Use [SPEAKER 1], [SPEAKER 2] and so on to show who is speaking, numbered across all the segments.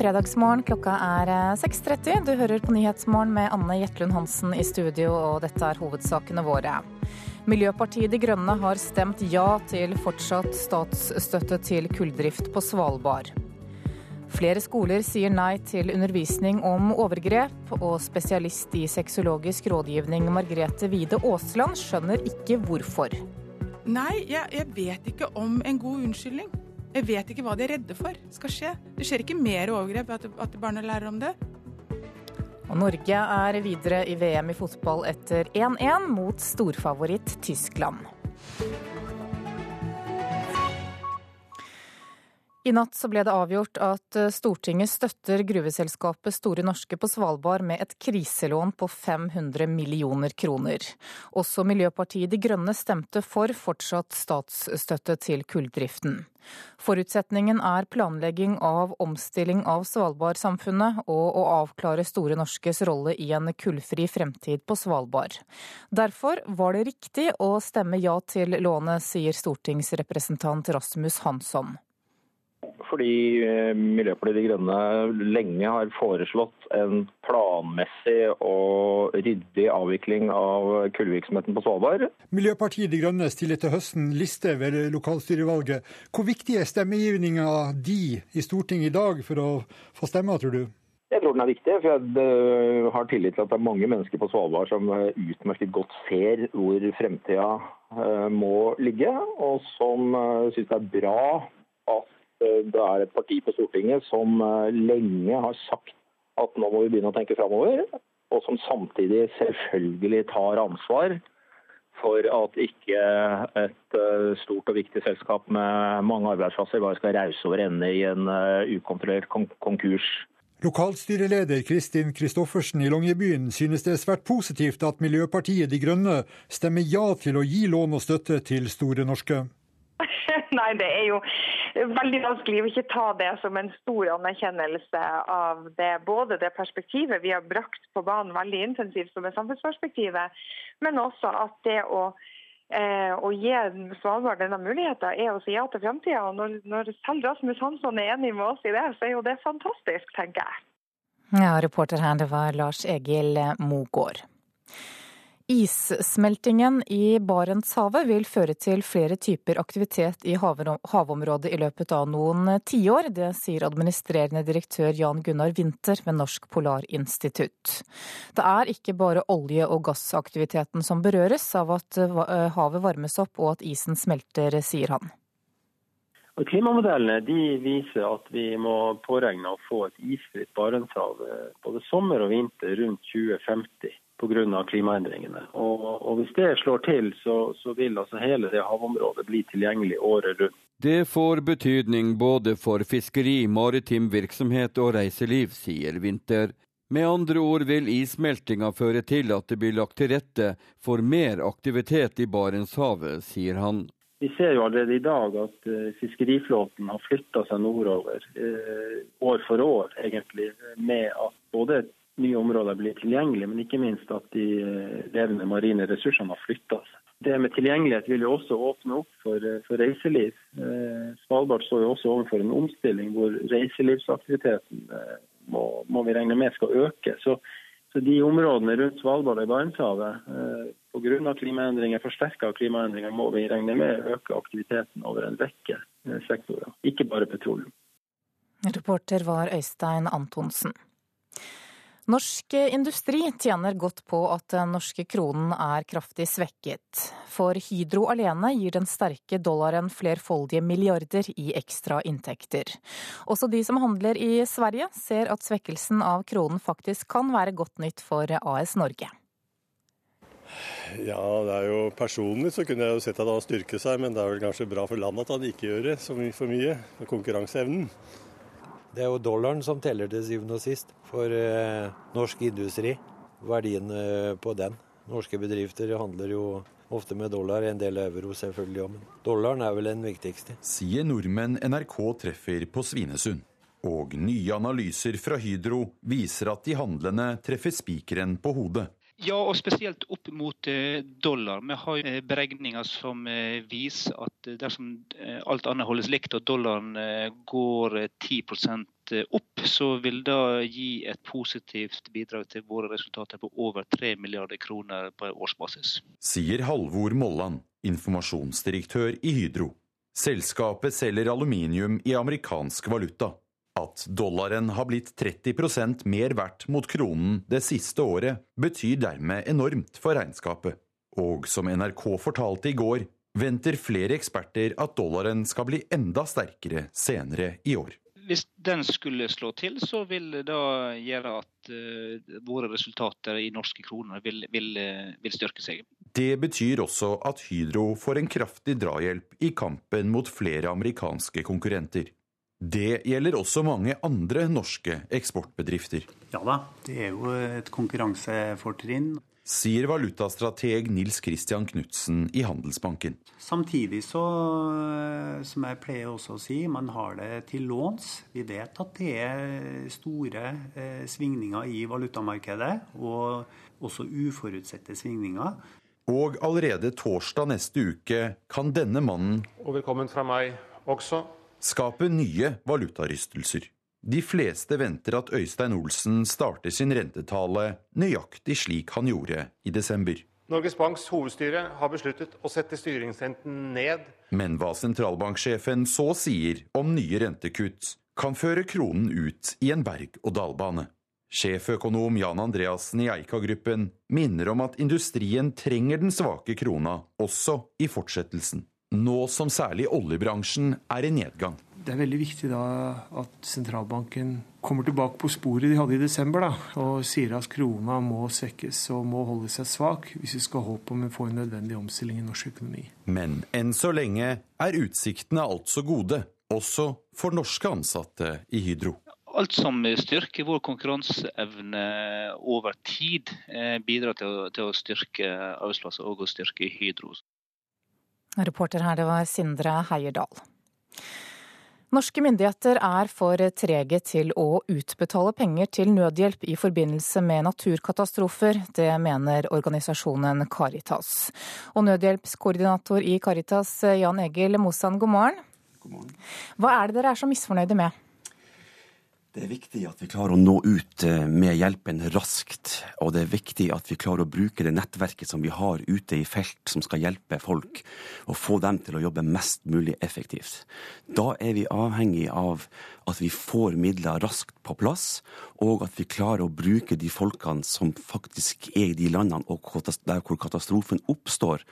[SPEAKER 1] fredagsmorgen. Klokka er 6.30. Eh, du hører på Nyhetsmorgen med Anne Jetlund Hansen i studio, og dette er hovedsakene våre. Miljøpartiet De Grønne har stemt ja til fortsatt statsstøtte til kulldrift på Svalbard. Flere skoler sier nei til undervisning om overgrep, og spesialist i sexologisk rådgivning Margrethe Wide Aasland skjønner ikke hvorfor.
[SPEAKER 2] Nei, jeg, jeg vet ikke om en god unnskyldning. Jeg vet ikke hva de er redde for skal skje. Det skjer ikke mer overgrep at, at barna lærer om det.
[SPEAKER 1] Og Norge er videre i VM i fotball etter 1-1 mot storfavoritt Tyskland. I natt så ble det avgjort at eh, Stortinget støtter gruveselskapet Store Norske på Svalbard med et kriselån på 500 millioner kroner. Også Miljøpartiet De Grønne stemte for fortsatt statsstøtte til kulldriften. Forutsetningen er planlegging av omstilling av Svalbard-samfunnet og å avklare Store Norskes rolle i en kullfri fremtid på Svalbard. Derfor var det riktig å stemme ja til lånet, sier stortingsrepresentant Rasmus Hansson
[SPEAKER 3] fordi eh, Miljøpartiet De Grønne lenge har foreslått en planmessig og ryddig avvikling av kullvirksomheten på Svalbard.
[SPEAKER 4] Miljøpartiet De Grønne stiller til høsten liste ved lokalstyrevalget. Hvor viktig er stemmegivninga di i Stortinget i dag for å få stemmer, tror du?
[SPEAKER 3] Jeg tror den er viktig, for jeg eh, har tillit til at det er mange mennesker på Svalbard som eh, utmerket godt ser hvor fremtida må ligge, og som syns det er bra at det er et parti på Stortinget som eh, lenge har sagt at nå må vi begynne å tenke framover, og som samtidig selvfølgelig tar ansvar for at ikke et eh, stort og viktig selskap med mange arbeidsplasser bare skal rause over ende i en ukontrollert konkurs.
[SPEAKER 4] Lokalstyreleder Kristin Kristoffersen i Longyearbyen synes det er svært positivt at Miljøpartiet De Grønne stemmer ja til å gi lån og støtte til Store Norske.
[SPEAKER 5] Nei, det er jo veldig vanskelig å ikke ta det som en stor anerkjennelse av det, både det perspektivet vi har brakt på banen veldig intensivt som er samfunnsperspektivet, men også at det å, eh, å gi Svalbard denne muligheten er å si ja til framtida. Når, når selv Rasmus Hansson er enig med oss i det, så er jo det fantastisk, tenker jeg.
[SPEAKER 1] Ja, reporter her, det var Lars Egil Mogård. Issmeltingen i Barentshavet vil føre til flere typer aktivitet i havområdet i løpet av noen tiår. Det sier administrerende direktør Jan Gunnar Winther ved Norsk Polarinstitutt. Det er ikke bare olje- og gassaktiviteten som berøres av at havet varmes opp og at isen smelter, sier han.
[SPEAKER 6] Klimamodellene viser at vi må påregne å få et isfritt Barentshav både sommer og vinter rundt 2050 pga. klimaendringene. Og, og, Hvis det slår til, så, så vil altså hele det havområdet bli tilgjengelig året rundt.
[SPEAKER 7] Det får betydning både for fiskeri, maritim virksomhet og reiseliv, sier Winther. Med andre ord vil issmeltinga føre til at det blir lagt til rette for mer aktivitet i Barentshavet, sier han.
[SPEAKER 6] Vi ser jo allerede i dag at uh, fiskeriflåten har flytta seg nordover uh, år for år, egentlig, med at både nye områder blir tilgjengelige, men ikke minst at de eh, levende marine ressursene har flytta seg. Det med tilgjengelighet vil jo også åpne opp for, eh, for reiseliv. Eh, Svalbard står jo også overfor en omstilling hvor reiselivsaktiviteten må, må vi regne med skal øke. Så, så de områdene rundt Svalbard og i Barentshavet pga. klimaendringer, forsterka klimaendringer, må vi regne med øke aktiviteten over en rekke sektorer, ikke bare petroleum.
[SPEAKER 1] Reporter var Øystein Antonsen. Norsk industri tjener godt på at den norske kronen er kraftig svekket. For Hydro alene gir den sterke dollaren flerfoldige milliarder i ekstra inntekter. Også de som handler i Sverige ser at svekkelsen av kronen faktisk kan være godt nytt for AS Norge.
[SPEAKER 8] Ja, det er jo Personlig så kunne jeg jo sett at han styrket seg, men det er vel kanskje bra for landet at han ikke gjør det så mye for mye. Konkurranseevnen.
[SPEAKER 9] Det er jo dollaren som teller til syvende og sist for eh, norsk industri. Verdien eh, på den. Norske bedrifter handler jo ofte med dollar, en del euro selvfølgelig òg, men dollaren er vel den viktigste.
[SPEAKER 10] Sier nordmenn NRK treffer på Svinesund. Og nye analyser fra Hydro viser at de handlende treffer spikeren på hodet.
[SPEAKER 11] Ja, og spesielt opp mot eh, dollar. Vi har jo beregninger som eh, viser at dersom alt annet holdes likt og dollaren går 10 eh, opp, så vil det gi et positivt bidrag til våre resultater på over 3 milliarder kroner på årsbasis.
[SPEAKER 10] Sier Halvor Molland, informasjonsdirektør i Hydro. Selskapet selger aluminium i amerikansk valuta. At dollaren har blitt 30% mer verdt mot kronen det siste året, betyr dermed enormt for regnskapet. Og som NRK fortalte i går, venter flere eksperter at dollaren skal bli enda sterkere senere i år.
[SPEAKER 11] Hvis den skulle slå til, så vil det da gjøre at uh, våre resultater i norske kroner vil, vil, uh, vil styrke seg.
[SPEAKER 10] Det betyr også at Hydro får en kraftig drahjelp i kampen mot flere amerikanske konkurrenter. Det gjelder også mange andre norske eksportbedrifter.
[SPEAKER 12] Ja da, det er jo et konkurransefortrinn.
[SPEAKER 10] Sier valutastrateg Nils Christian Knutsen i Handelsbanken.
[SPEAKER 12] Samtidig så, som jeg pleier også å si, man har det til låns. Vi vet at det er store eh, svingninger i valutamarkedet, og også uforutsette svingninger.
[SPEAKER 10] Og allerede torsdag neste uke kan denne mannen
[SPEAKER 13] Og velkommen fra meg også
[SPEAKER 10] skape nye valutarystelser. De fleste venter at Øystein Olsen starter sin rentetale nøyaktig slik han gjorde i desember.
[SPEAKER 13] Norges Banks hovedstyre har besluttet å sette styringsrenten ned.
[SPEAKER 10] Men hva sentralbanksjefen så sier om nye rentekutt, kan føre kronen ut i en berg-og-dal-bane. Sjeføkonom Jan Andreassen i Eika-gruppen minner om at industrien trenger den svake krona også i fortsettelsen nå som særlig oljebransjen er i nedgang.
[SPEAKER 14] Det er veldig viktig da at sentralbanken kommer tilbake på sporet de hadde i desember, da, og sier at krona må svekkes og må holde seg svak hvis vi skal håpe om å få en nødvendig omstilling i norsk økonomi.
[SPEAKER 10] Men enn så lenge er utsiktene altså gode, også for norske ansatte i Hydro.
[SPEAKER 11] Alt som styrker vår konkurranseevne over tid, eh, bidrar til å, til å styrke arbeidsplasser og å styrke Hydro.
[SPEAKER 1] Reporter her, det var Sindre Heierdal. Norske myndigheter er for trege til å utbetale penger til nødhjelp i forbindelse med naturkatastrofer. Det mener organisasjonen Caritas. Og nødhjelpskoordinator i Caritas, Jan Egil Mosan, god morgen. God morgen. Hva er det dere er så misfornøyde med?
[SPEAKER 15] Det er viktig at vi klarer å nå ut eh, med hjelpen raskt. Og det er viktig at vi klarer å bruke det nettverket som vi har ute i felt, som skal hjelpe folk, og få dem til å jobbe mest mulig effektivt. Da er vi avhengig av at vi får midler raskt på plass, og at vi klarer å bruke de folkene som faktisk er i de landene og der hvor katastrofen oppstår,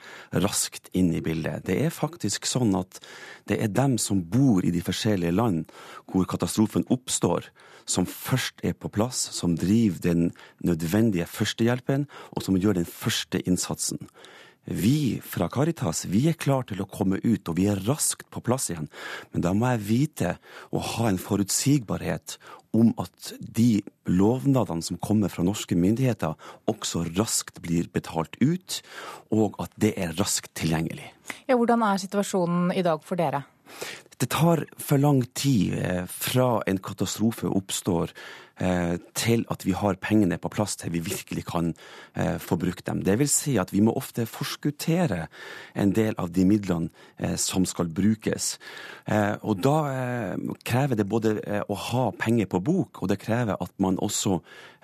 [SPEAKER 15] raskt inn i bildet. Det er faktisk sånn at det er dem som bor i de forskjellige land hvor katastrofen oppstår, som først er på plass, som driver den nødvendige førstehjelpen, og som gjør den første innsatsen. Vi fra Caritas vi er klar til å komme ut, og vi er raskt på plass igjen. Men da må jeg vite og ha en forutsigbarhet om at de lovnadene som kommer fra norske myndigheter, også raskt blir betalt ut, og at det er raskt tilgjengelig.
[SPEAKER 1] Ja, hvordan er situasjonen i dag for dere?
[SPEAKER 15] Det tar for lang tid eh, fra en katastrofe oppstår til at vi har pengene på plass til vi virkelig kan eh, få brukt dem. Det vil si at vi må ofte forskuttere en del av de midlene eh, som skal brukes. Og da krever det både å ha penger på bok, og det krever at man også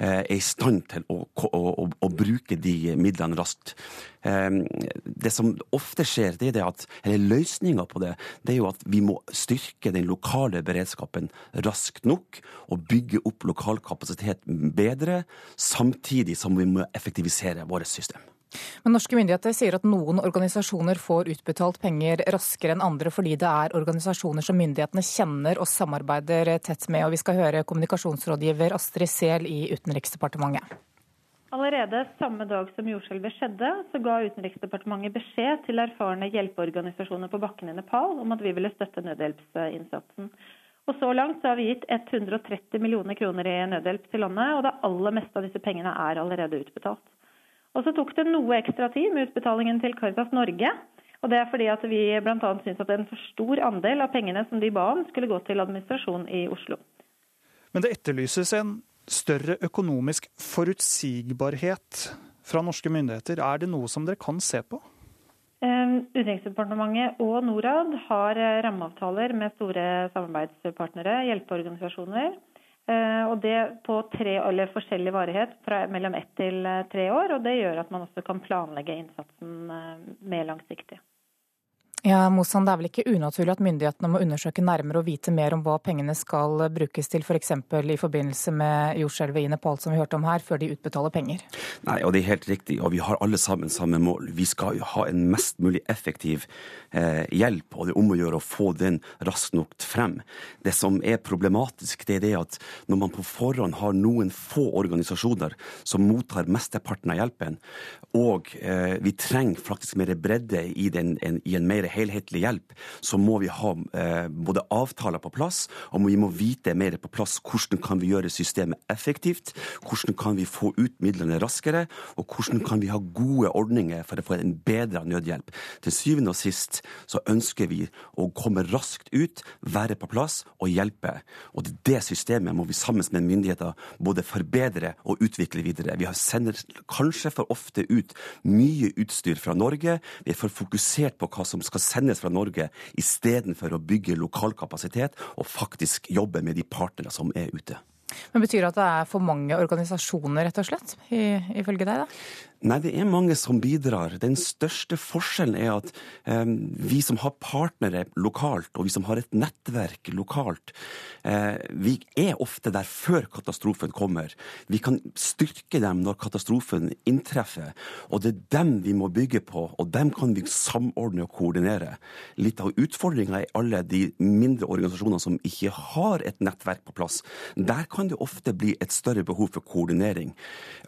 [SPEAKER 15] er i stand til å, å, å, å bruke de midlene raskt. Det som ofte skjer, det er at, eller løsninga på det, det er jo at vi må styrke den lokale beredskapen raskt nok, og bygge opp lokale lokal kapasitet bedre, samtidig som vi må effektivisere vårt system.
[SPEAKER 1] Men norske myndigheter sier at noen organisasjoner får utbetalt penger raskere enn andre fordi det er organisasjoner som myndighetene kjenner og samarbeider tett med. Og vi skal høre kommunikasjonsrådgiver Astrid Sehl i Utenriksdepartementet.
[SPEAKER 16] Allerede samme dag som jordskjelvet skjedde, så ga Utenriksdepartementet beskjed til erfarne hjelpeorganisasjoner på bakken i Nepal om at vi ville støtte nødhjelpsinnsatsen. Og Så langt så har vi gitt 130 millioner kroner i nødhjelp til landet, og det aller meste av disse pengene er allerede utbetalt. Og Så tok det noe ekstra tid med utbetalingen til Caritas Norge. og Det er fordi at vi bl.a. syns at en for stor andel av pengene som de ba om, skulle gå til administrasjon i Oslo.
[SPEAKER 17] Men det etterlyses en større økonomisk forutsigbarhet fra norske myndigheter. Er det noe som dere kan se på?
[SPEAKER 16] Utenriksdepartementet og Norad har rammeavtaler med store samarbeidspartnere, hjelpeorganisasjoner. Og det på tre forskjellig varighet fra mellom ett til tre år. og Det gjør at man også kan planlegge innsatsen mer langsiktig.
[SPEAKER 1] Ja, Mosan, Det er vel ikke unaturlig at myndighetene må undersøke nærmere og vite mer om hva pengene skal brukes til, f.eks. For i forbindelse med jordskjelvet i Nepal, som vi hørte om her, før de utbetaler penger?
[SPEAKER 15] Nei, og det er helt riktig. Og vi har alle sammen samme mål. Vi skal jo ha en mest mulig effektiv eh, hjelp, og det er om å gjøre å få den raskt nok frem. Det som er problematisk, det er det at når man på forhånd har noen få organisasjoner som mottar mesteparten av hjelpen, og eh, vi trenger faktisk mer bredde i, den, en, i en mer helhetlig hjelp, så må vi ha eh, både avtaler på plass, og vi må vite mer på plass hvordan kan vi gjøre systemet effektivt, hvordan kan vi få ut midlene raskere, og hvordan kan vi ha gode ordninger for å få en bedre nødhjelp. Til syvende og sist så ønsker vi å komme raskt ut, være på plass og hjelpe. Og det systemet må vi sammen med myndigheter både forbedre og utvikle videre. Vi sender kanskje for ofte ut mye utstyr fra Norge. Vi er for fokusert på hva som skal sendes fra Norge, istedenfor å bygge lokal kapasitet og faktisk jobbe med de partnere som er ute.
[SPEAKER 1] Men Betyr det at det er for mange organisasjoner, rett og slett, ifølge deg? da?
[SPEAKER 15] Nei, det er mange som bidrar. Den største forskjellen er at eh, vi som har partnere lokalt, og vi som har et nettverk lokalt, eh, vi er ofte der før katastrofen kommer. Vi kan styrke dem når katastrofen inntreffer. Og det er dem vi må bygge på, og dem kan vi samordne og koordinere. Litt av utfordringa er alle de mindre organisasjonene som ikke har et nettverk på plass. Der kan det ofte bli et større behov for koordinering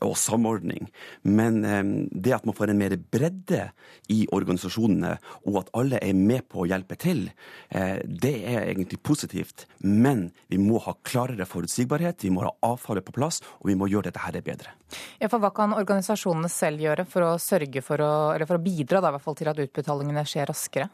[SPEAKER 15] og samordning. Men Ehm, det at man får en mer bredde i organisasjonene, og at alle er med på å hjelpe til, eh, det er egentlig positivt. Men vi må ha klarere forutsigbarhet, vi må ha avtaler på plass, og vi må gjøre dette her bedre.
[SPEAKER 1] Ja, for Hva kan organisasjonene selv gjøre for å for å, for å bidra da, til at utbetalingene skjer raskere?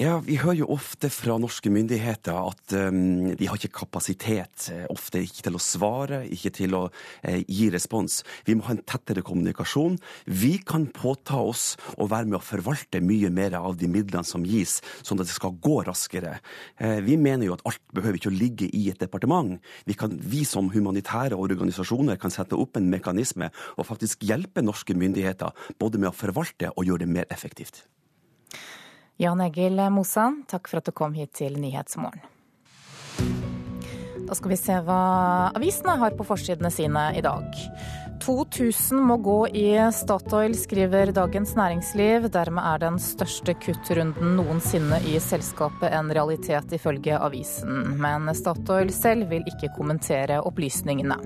[SPEAKER 15] Ja, Vi hører jo ofte fra norske myndigheter at um, de har ikke kapasitet, eh, ofte ikke til å svare, ikke til å eh, gi respons. Vi må ha en tettere kommunikasjon. Vi kan påta oss å være med å forvalte mye mer av de midlene som gis, sånn at det skal gå raskere. Eh, vi mener jo at alt behøver ikke å ligge i et departement. Vi, kan, vi som humanitære organisasjoner kan sette opp en mekanisme og faktisk hjelpe norske myndigheter både med å forvalte og gjøre det mer effektivt.
[SPEAKER 1] Jan Egil Mosan, takk for at du kom hit til Nyhetsmorgen. Da skal vi se hva avisene har på forsidene sine i dag. 2000 må gå i Statoil, skriver Dagens Næringsliv. Dermed er den største kuttrunden noensinne i selskapet en realitet, ifølge avisen. Men Statoil selv vil ikke kommentere opplysningene.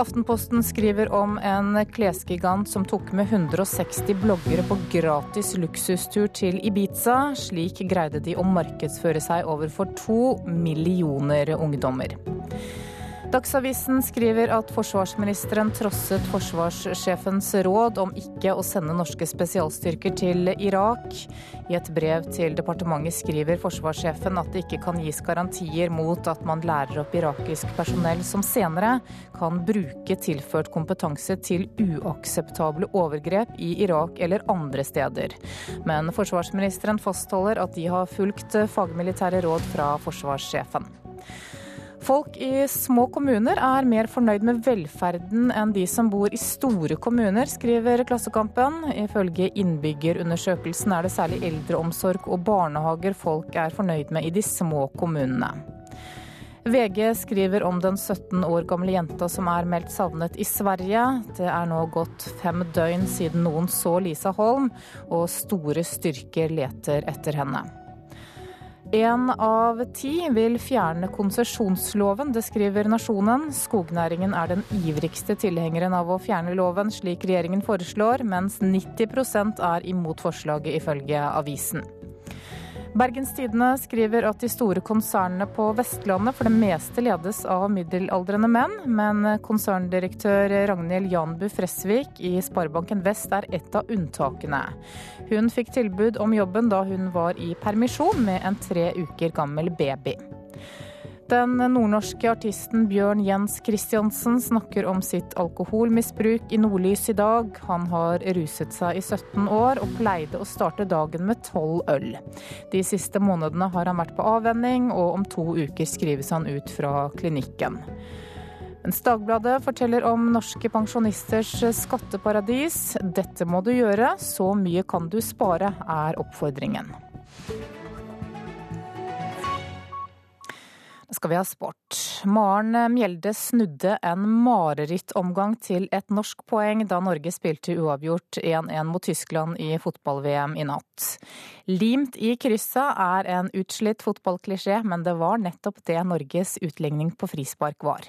[SPEAKER 1] Aftenposten skriver om en klesgigant som tok med 160 bloggere på gratis luksustur til Ibiza. Slik greide de å markedsføre seg overfor to millioner ungdommer. Dagsavisen skriver at forsvarsministeren trosset forsvarssjefens råd om ikke å sende norske spesialstyrker til Irak. I et brev til departementet skriver forsvarssjefen at det ikke kan gis garantier mot at man lærer opp irakisk personell som senere kan bruke tilført kompetanse til uakseptable overgrep i Irak eller andre steder. Men forsvarsministeren fastholder at de har fulgt fagmilitære råd fra forsvarssjefen. Folk i små kommuner er mer fornøyd med velferden enn de som bor i store kommuner, skriver Klassekampen. Ifølge innbyggerundersøkelsen er det særlig eldreomsorg og barnehager folk er fornøyd med i de små kommunene. VG skriver om den 17 år gamle jenta som er meldt savnet i Sverige. Det er nå gått fem døgn siden noen så Lisa Holm, og store styrker leter etter henne. Én av ti vil fjerne konsesjonsloven, det skriver Nasjonen. Skognæringen er den ivrigste tilhengeren av å fjerne loven, slik regjeringen foreslår, mens 90% er imot forslaget, ifølge avisen. Bergens Tidende skriver at de store konsernene på Vestlandet for det meste ledes av middelaldrende menn, men konserndirektør Ragnhild Janbu Fresvik i Sparebanken Vest er et av unntakene. Hun fikk tilbud om jobben da hun var i permisjon med en tre uker gammel baby. Den nordnorske artisten Bjørn Jens Christiansen snakker om sitt alkoholmisbruk i Nordlys i dag. Han har ruset seg i 17 år og pleide å starte dagen med 12 øl. De siste månedene har han vært på avvenning, og om to uker skrives han ut fra klinikken. Mens Dagbladet forteller om norske pensjonisters skatteparadis. Dette må du gjøre, så mye kan du spare, er oppfordringen. Skal vi ha sport. Maren Mjelde snudde en marerittomgang til et norsk poeng da Norge spilte uavgjort 1-1 mot Tyskland i fotball-VM i natt. Limt i kryssa er en utslitt fotballklisjé, men det var nettopp det Norges utligning på frispark var.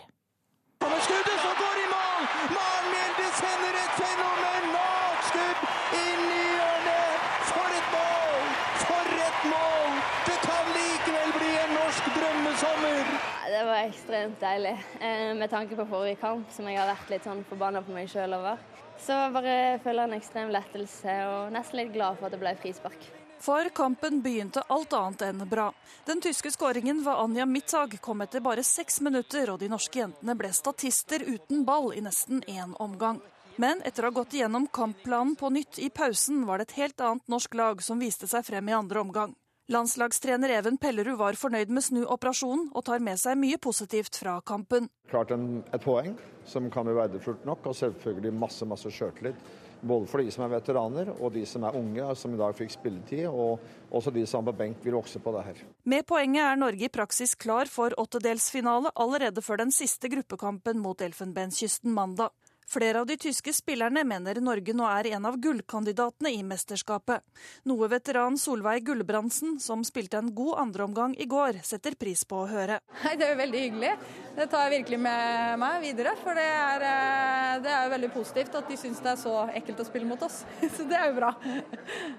[SPEAKER 18] Var ekstremt deilig, eh, med tanke på forrige kamp, som jeg har vært litt sånn forbanna på meg sjøl over. Så bare føler en ekstrem lettelse og nesten litt glad for at det ble frispark.
[SPEAKER 19] For kampen begynte alt annet enn bra. Den tyske skåringen var Anja Mittag kom etter bare seks minutter, og de norske jentene ble statister uten ball i nesten én omgang. Men etter å ha gått igjennom kampplanen på nytt i pausen, var det et helt annet norsk lag som viste seg frem i andre omgang. Landslagstrener Even Pellerud var fornøyd med snuoperasjonen, og tar med seg mye positivt fra kampen.
[SPEAKER 20] Klart en, et poeng som kan bli verdifullt nok, og selvfølgelig masse masse sjøltillit. Både for de som er veteraner og de som er unge, som i dag fikk spilletid. Og også de som er på benk vil vokse på det her.
[SPEAKER 19] Med poenget er Norge i praksis klar for åttedelsfinale allerede før den siste gruppekampen mot Elfenbenskysten mandag. Flere av de tyske spillerne mener Norge nå er en av gullkandidatene i mesterskapet. Noe veteran Solveig Gulbrandsen, som spilte en god andreomgang i går, setter pris på å høre.
[SPEAKER 21] Det er jo veldig hyggelig. Det tar jeg virkelig med meg videre. For det er, eh, det er jo veldig positivt at de syns det er så ekkelt å spille mot oss. Så det er jo bra.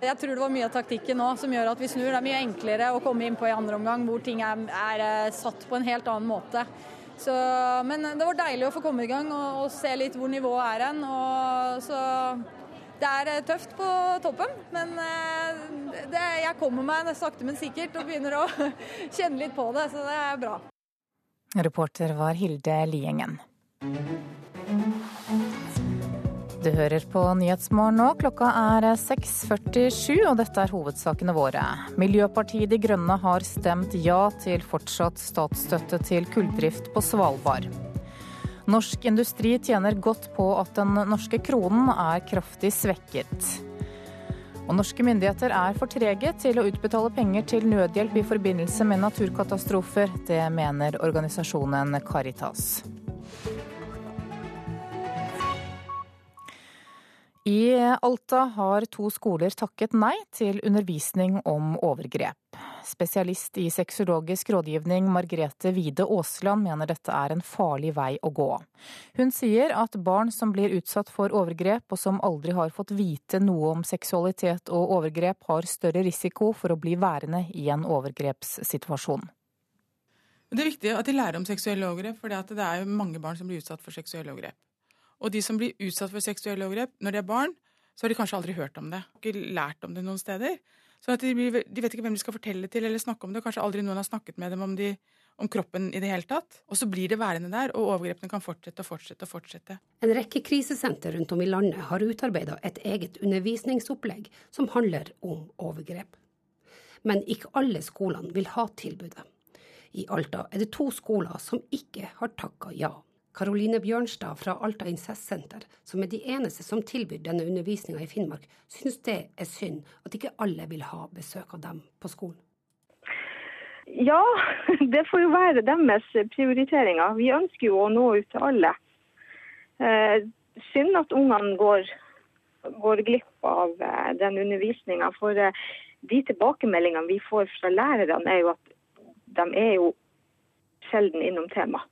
[SPEAKER 21] Jeg tror det var mye av taktikken nå som gjør at vi snur. Det er mye enklere å komme inn på i andre omgang hvor ting er, er eh, satt på en helt annen måte. Så, men det var deilig å få komme i gang og, og se litt hvor nivået er hen. Det er eh, tøft på toppen, men eh, det, jeg kommer meg sakte, men sikkert og begynner å kjenne litt på det, så det er bra.
[SPEAKER 1] Reporter var Hilde Liengen. Du hører på Nyhetsmorgen nå. Klokka er 6.47, og dette er hovedsakene våre. Miljøpartiet De Grønne har stemt ja til fortsatt statsstøtte til kulldrift på Svalbard. Norsk industri tjener godt på at den norske kronen er kraftig svekket. Og norske myndigheter er for trege til å utbetale penger til nødhjelp i forbindelse med naturkatastrofer. Det mener organisasjonen Caritas. I Alta har to skoler takket nei til undervisning om overgrep. Spesialist i sexologisk rådgivning Margrethe Wide Aasland mener dette er en farlig vei å gå. Hun sier at barn som blir utsatt for overgrep og som aldri har fått vite noe om seksualitet og overgrep, har større risiko for å bli værende i en overgrepssituasjon.
[SPEAKER 2] Det er viktig at de lærer om seksuelle overgrep, for det er mange barn som blir utsatt for seksuelle overgrep. Og de som blir utsatt for seksuelle overgrep når de er barn, så har de kanskje aldri hørt om det. Ikke lært om det noen steder. Så de, blir, de, vet ikke hvem de skal fortelle til eller snakke om det. Kanskje aldri noen har snakket med dem om, de, om kroppen i det hele tatt. Og så blir det værende der, og overgrepene kan fortsette og fortsette og fortsette.
[SPEAKER 22] En rekke krisesenter rundt om i landet har utarbeida et eget undervisningsopplegg som handler om overgrep. Men ikke alle skolene vil ha tilbudet. I Alta er det to skoler som ikke har takka ja. Karoline Bjørnstad fra Alta Incestsenter, som er de eneste som tilbyr denne undervisninga i Finnmark, syns det er synd at ikke alle vil ha besøk av dem på skolen.
[SPEAKER 5] Ja, det får jo være deres prioriteringer. Vi ønsker jo å nå ut til alle. Eh, synd at ungene går, går, glipp av eh, den undervisninga. For eh, de tilbakemeldingene vi får fra lærerne, er jo at de er jo sjelden innom temaet.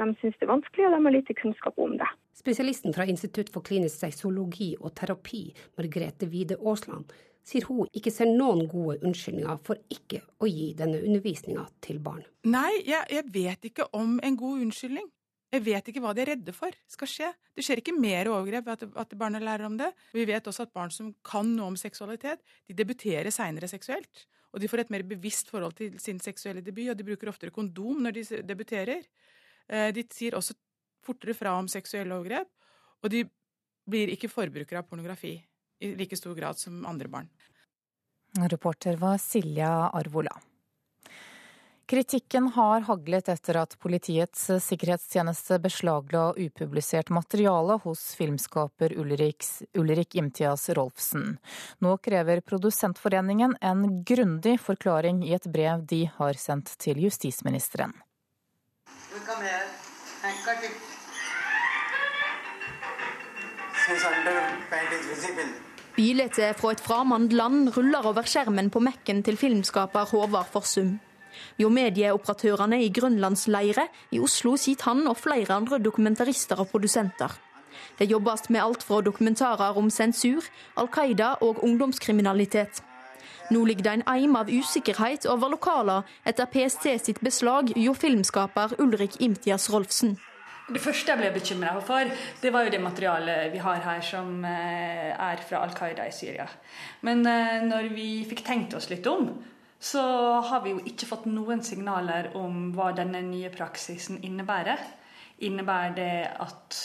[SPEAKER 5] De syns det er vanskelig, og de har lite kunnskap om det.
[SPEAKER 22] Spesialisten fra Institutt for klinisk sexologi og terapi, Margrethe Wide Aasland, sier hun ikke ser noen gode unnskyldninger for ikke å gi denne undervisninga til barn.
[SPEAKER 2] Nei, jeg, jeg, vet ikke om en god unnskyldning. Jeg vet ikke hva de er redde for skal skje. Det skjer ikke mer overgrep ved at, at barna lærer om det. Vi vet også at barn som kan noe om seksualitet, de debuterer seinere seksuelt. Og de får et mer bevisst forhold til sin seksuelle debut, og de bruker oftere kondom når de debuterer. Eh, de sier også fortere fra om seksuelle overgrep, og de blir ikke forbrukere av pornografi i like stor grad som andre barn.
[SPEAKER 1] Reporter var Silja Arvola. Kritikken har haglet etter at Politiets sikkerhetstjeneste beslagla upublisert materiale hos filmskaper Ulriks, Ulrik Imtias Rolfsen. Nå krever Produsentforeningen en grundig forklaring i et brev de har sendt til justisministeren.
[SPEAKER 23] Bildet fra et fremmed land ruller over skjermen på Mac-en til filmskaper Håvard Forsum. Jo medieoperatørene i Grønlandsleire i Oslo sitter han og flere andre dokumentarister og produsenter. Det jobbes med alt fra dokumentarer om sensur, Al Qaida og ungdomskriminalitet. Nå ligger det en eim av usikkerhet over lokaler etter PST sitt beslag hjå filmskaper Ulrik Imtias Rolfsen.
[SPEAKER 24] Det første jeg ble bekymra for, det var jo det materialet vi har her som eh, er fra Al Qaida i Syria. Men eh, når vi fikk tenkt oss litt om, så har vi jo ikke fått noen signaler om hva denne nye praksisen innebærer. Innebærer det at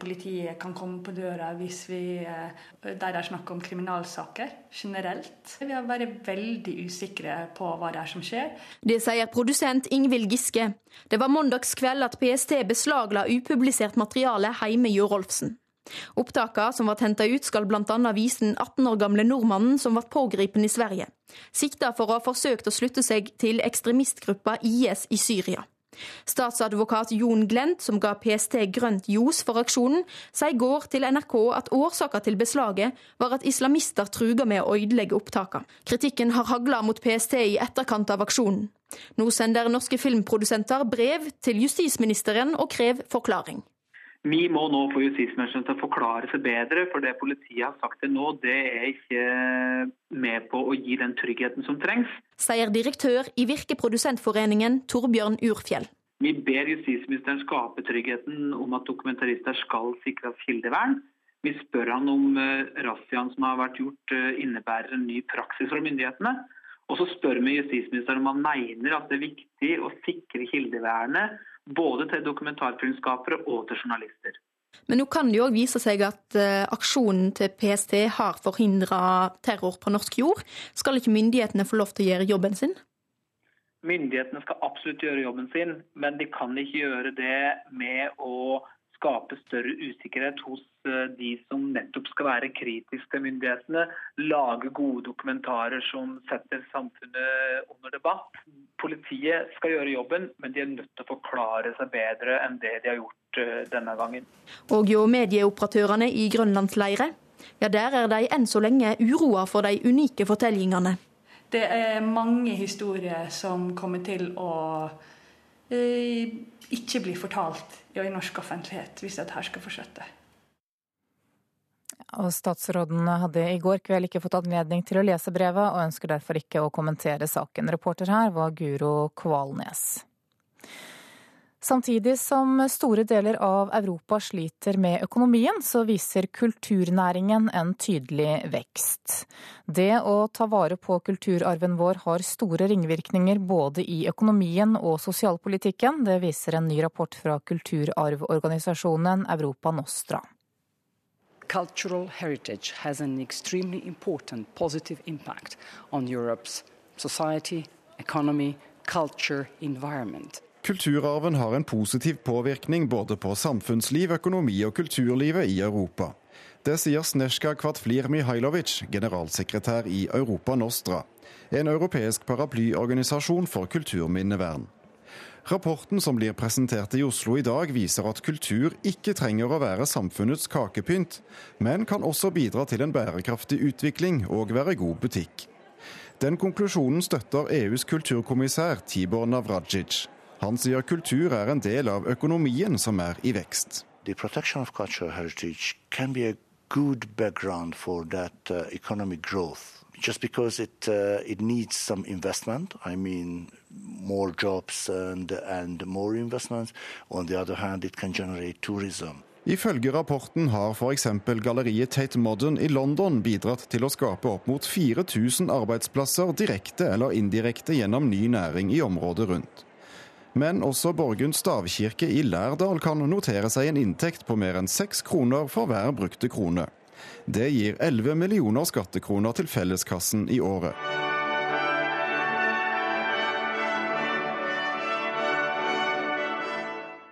[SPEAKER 24] politiet kan komme på døra hvis vi, eh, der det er snakk om kriminalsaker generelt? Vi har vært veldig usikre på hva det er som skjer.
[SPEAKER 23] Det sier produsent Ingvild Giske. Det var mandagskveld at PST beslagla upublisert materiale hjemme hjå Rolfsen. Opptakene som ble henta ut, skal bl.a. vise den 18 år gamle nordmannen som ble pågrepet i Sverige, sikta for å ha forsøkt å slutte seg til ekstremistgruppa IS i Syria. Statsadvokat Jon Glent, som ga PST grønt ljos for aksjonen, sa i går til NRK at årsaken til beslaget var at islamister truga med å ødelegge opptakene. Kritikken har hagla mot PST i etterkant av aksjonen. Nå sender norske filmprodusenter brev til justisministeren og krever forklaring.
[SPEAKER 25] Vi må nå få justisministeren til å forklare seg bedre, for det politiet har sagt til nå, det er ikke med på å gi den tryggheten som trengs.
[SPEAKER 23] Sier direktør i Virkeprodusentforeningen Torbjørn Urfjell.
[SPEAKER 25] Vi ber justisministeren skape tryggheten om at dokumentarister skal sikres kildevern. Vi spør han om uh, razziaen som har vært gjort uh, innebærer en ny praksis fra myndighetene. Og så spør vi justisministeren om han mener at det er viktig å sikre kildevernet både til dokumentarfilmskapere og til journalister.
[SPEAKER 23] Men nå kan det jo òg vise seg at uh, aksjonen til PST har forhindra terror på norsk jord. Skal ikke myndighetene få lov til å gjøre jobben sin?
[SPEAKER 25] Myndighetene skal absolutt gjøre jobben sin, men de kan ikke gjøre det med å skape større usikkerhet hos de som nettopp skal være kritiske til myndighetene. Lage gode dokumentarer som setter samfunnet under debatt. Politiet skal gjøre jobben, men de er nødt til å forklare seg bedre enn det de har gjort denne gangen.
[SPEAKER 23] Og jo medieoperatørene i Grønlandsleire, ja der er de enn så lenge uroa for de unike fortellingene.
[SPEAKER 24] Det er mange historier som kommer til å eh, ikke blir fortalt i norsk offentlighet hvis dette skal fortsette.
[SPEAKER 1] Og statsråden hadde i går kveld ikke fått anledning til å lese brevet, og ønsker derfor ikke å kommentere saken. Reporter her var Guro Kvalnes. Samtidig som store deler av Europa sliter med økonomien, så viser kulturnæringen en tydelig vekst. Det å ta vare på kulturarven vår har store ringvirkninger både i økonomien og sosialpolitikken. Det viser en ny rapport fra kulturarvorganisasjonen Europa Nostra.
[SPEAKER 26] Cultural heritage has an extremely important positive impact on Europe's society, economy, culture, environment.
[SPEAKER 27] Kulturarven har en positiv påvirkning både på samfunnsliv, økonomi og kulturlivet i Europa. Det sier Sneska Kvatflir Mihailovic, generalsekretær i Europa Nostra, en europeisk paraplyorganisasjon for kulturminnevern. Rapporten som blir presentert i Oslo i dag, viser at kultur ikke trenger å være samfunnets kakepynt, men kan også bidra til en bærekraftig utvikling og være god butikk. Den konklusjonen støtter EUs kulturkommissær Tibor Navracic. Han sier kultur er en del av økonomien som er i vekst.
[SPEAKER 28] The protection of cultural heritage can be a good background for that uh, economic growth. Just because it uh, it needs some investment, I mean more jobs and and more investments. On the other hand, it can generate tourism.
[SPEAKER 27] Ifølge rapporten har f.eks. galleriet Tate Modern i London bidratt til å skape opp mot 4000 arbeidsplasser direkte eller indirekte gjennom ny næring i området rundt. Men også Borgund stavkirke i Lærdal kan notere seg en inntekt på mer enn seks kroner for hver brukte krone. Det gir 11 millioner skattekroner til felleskassen i året.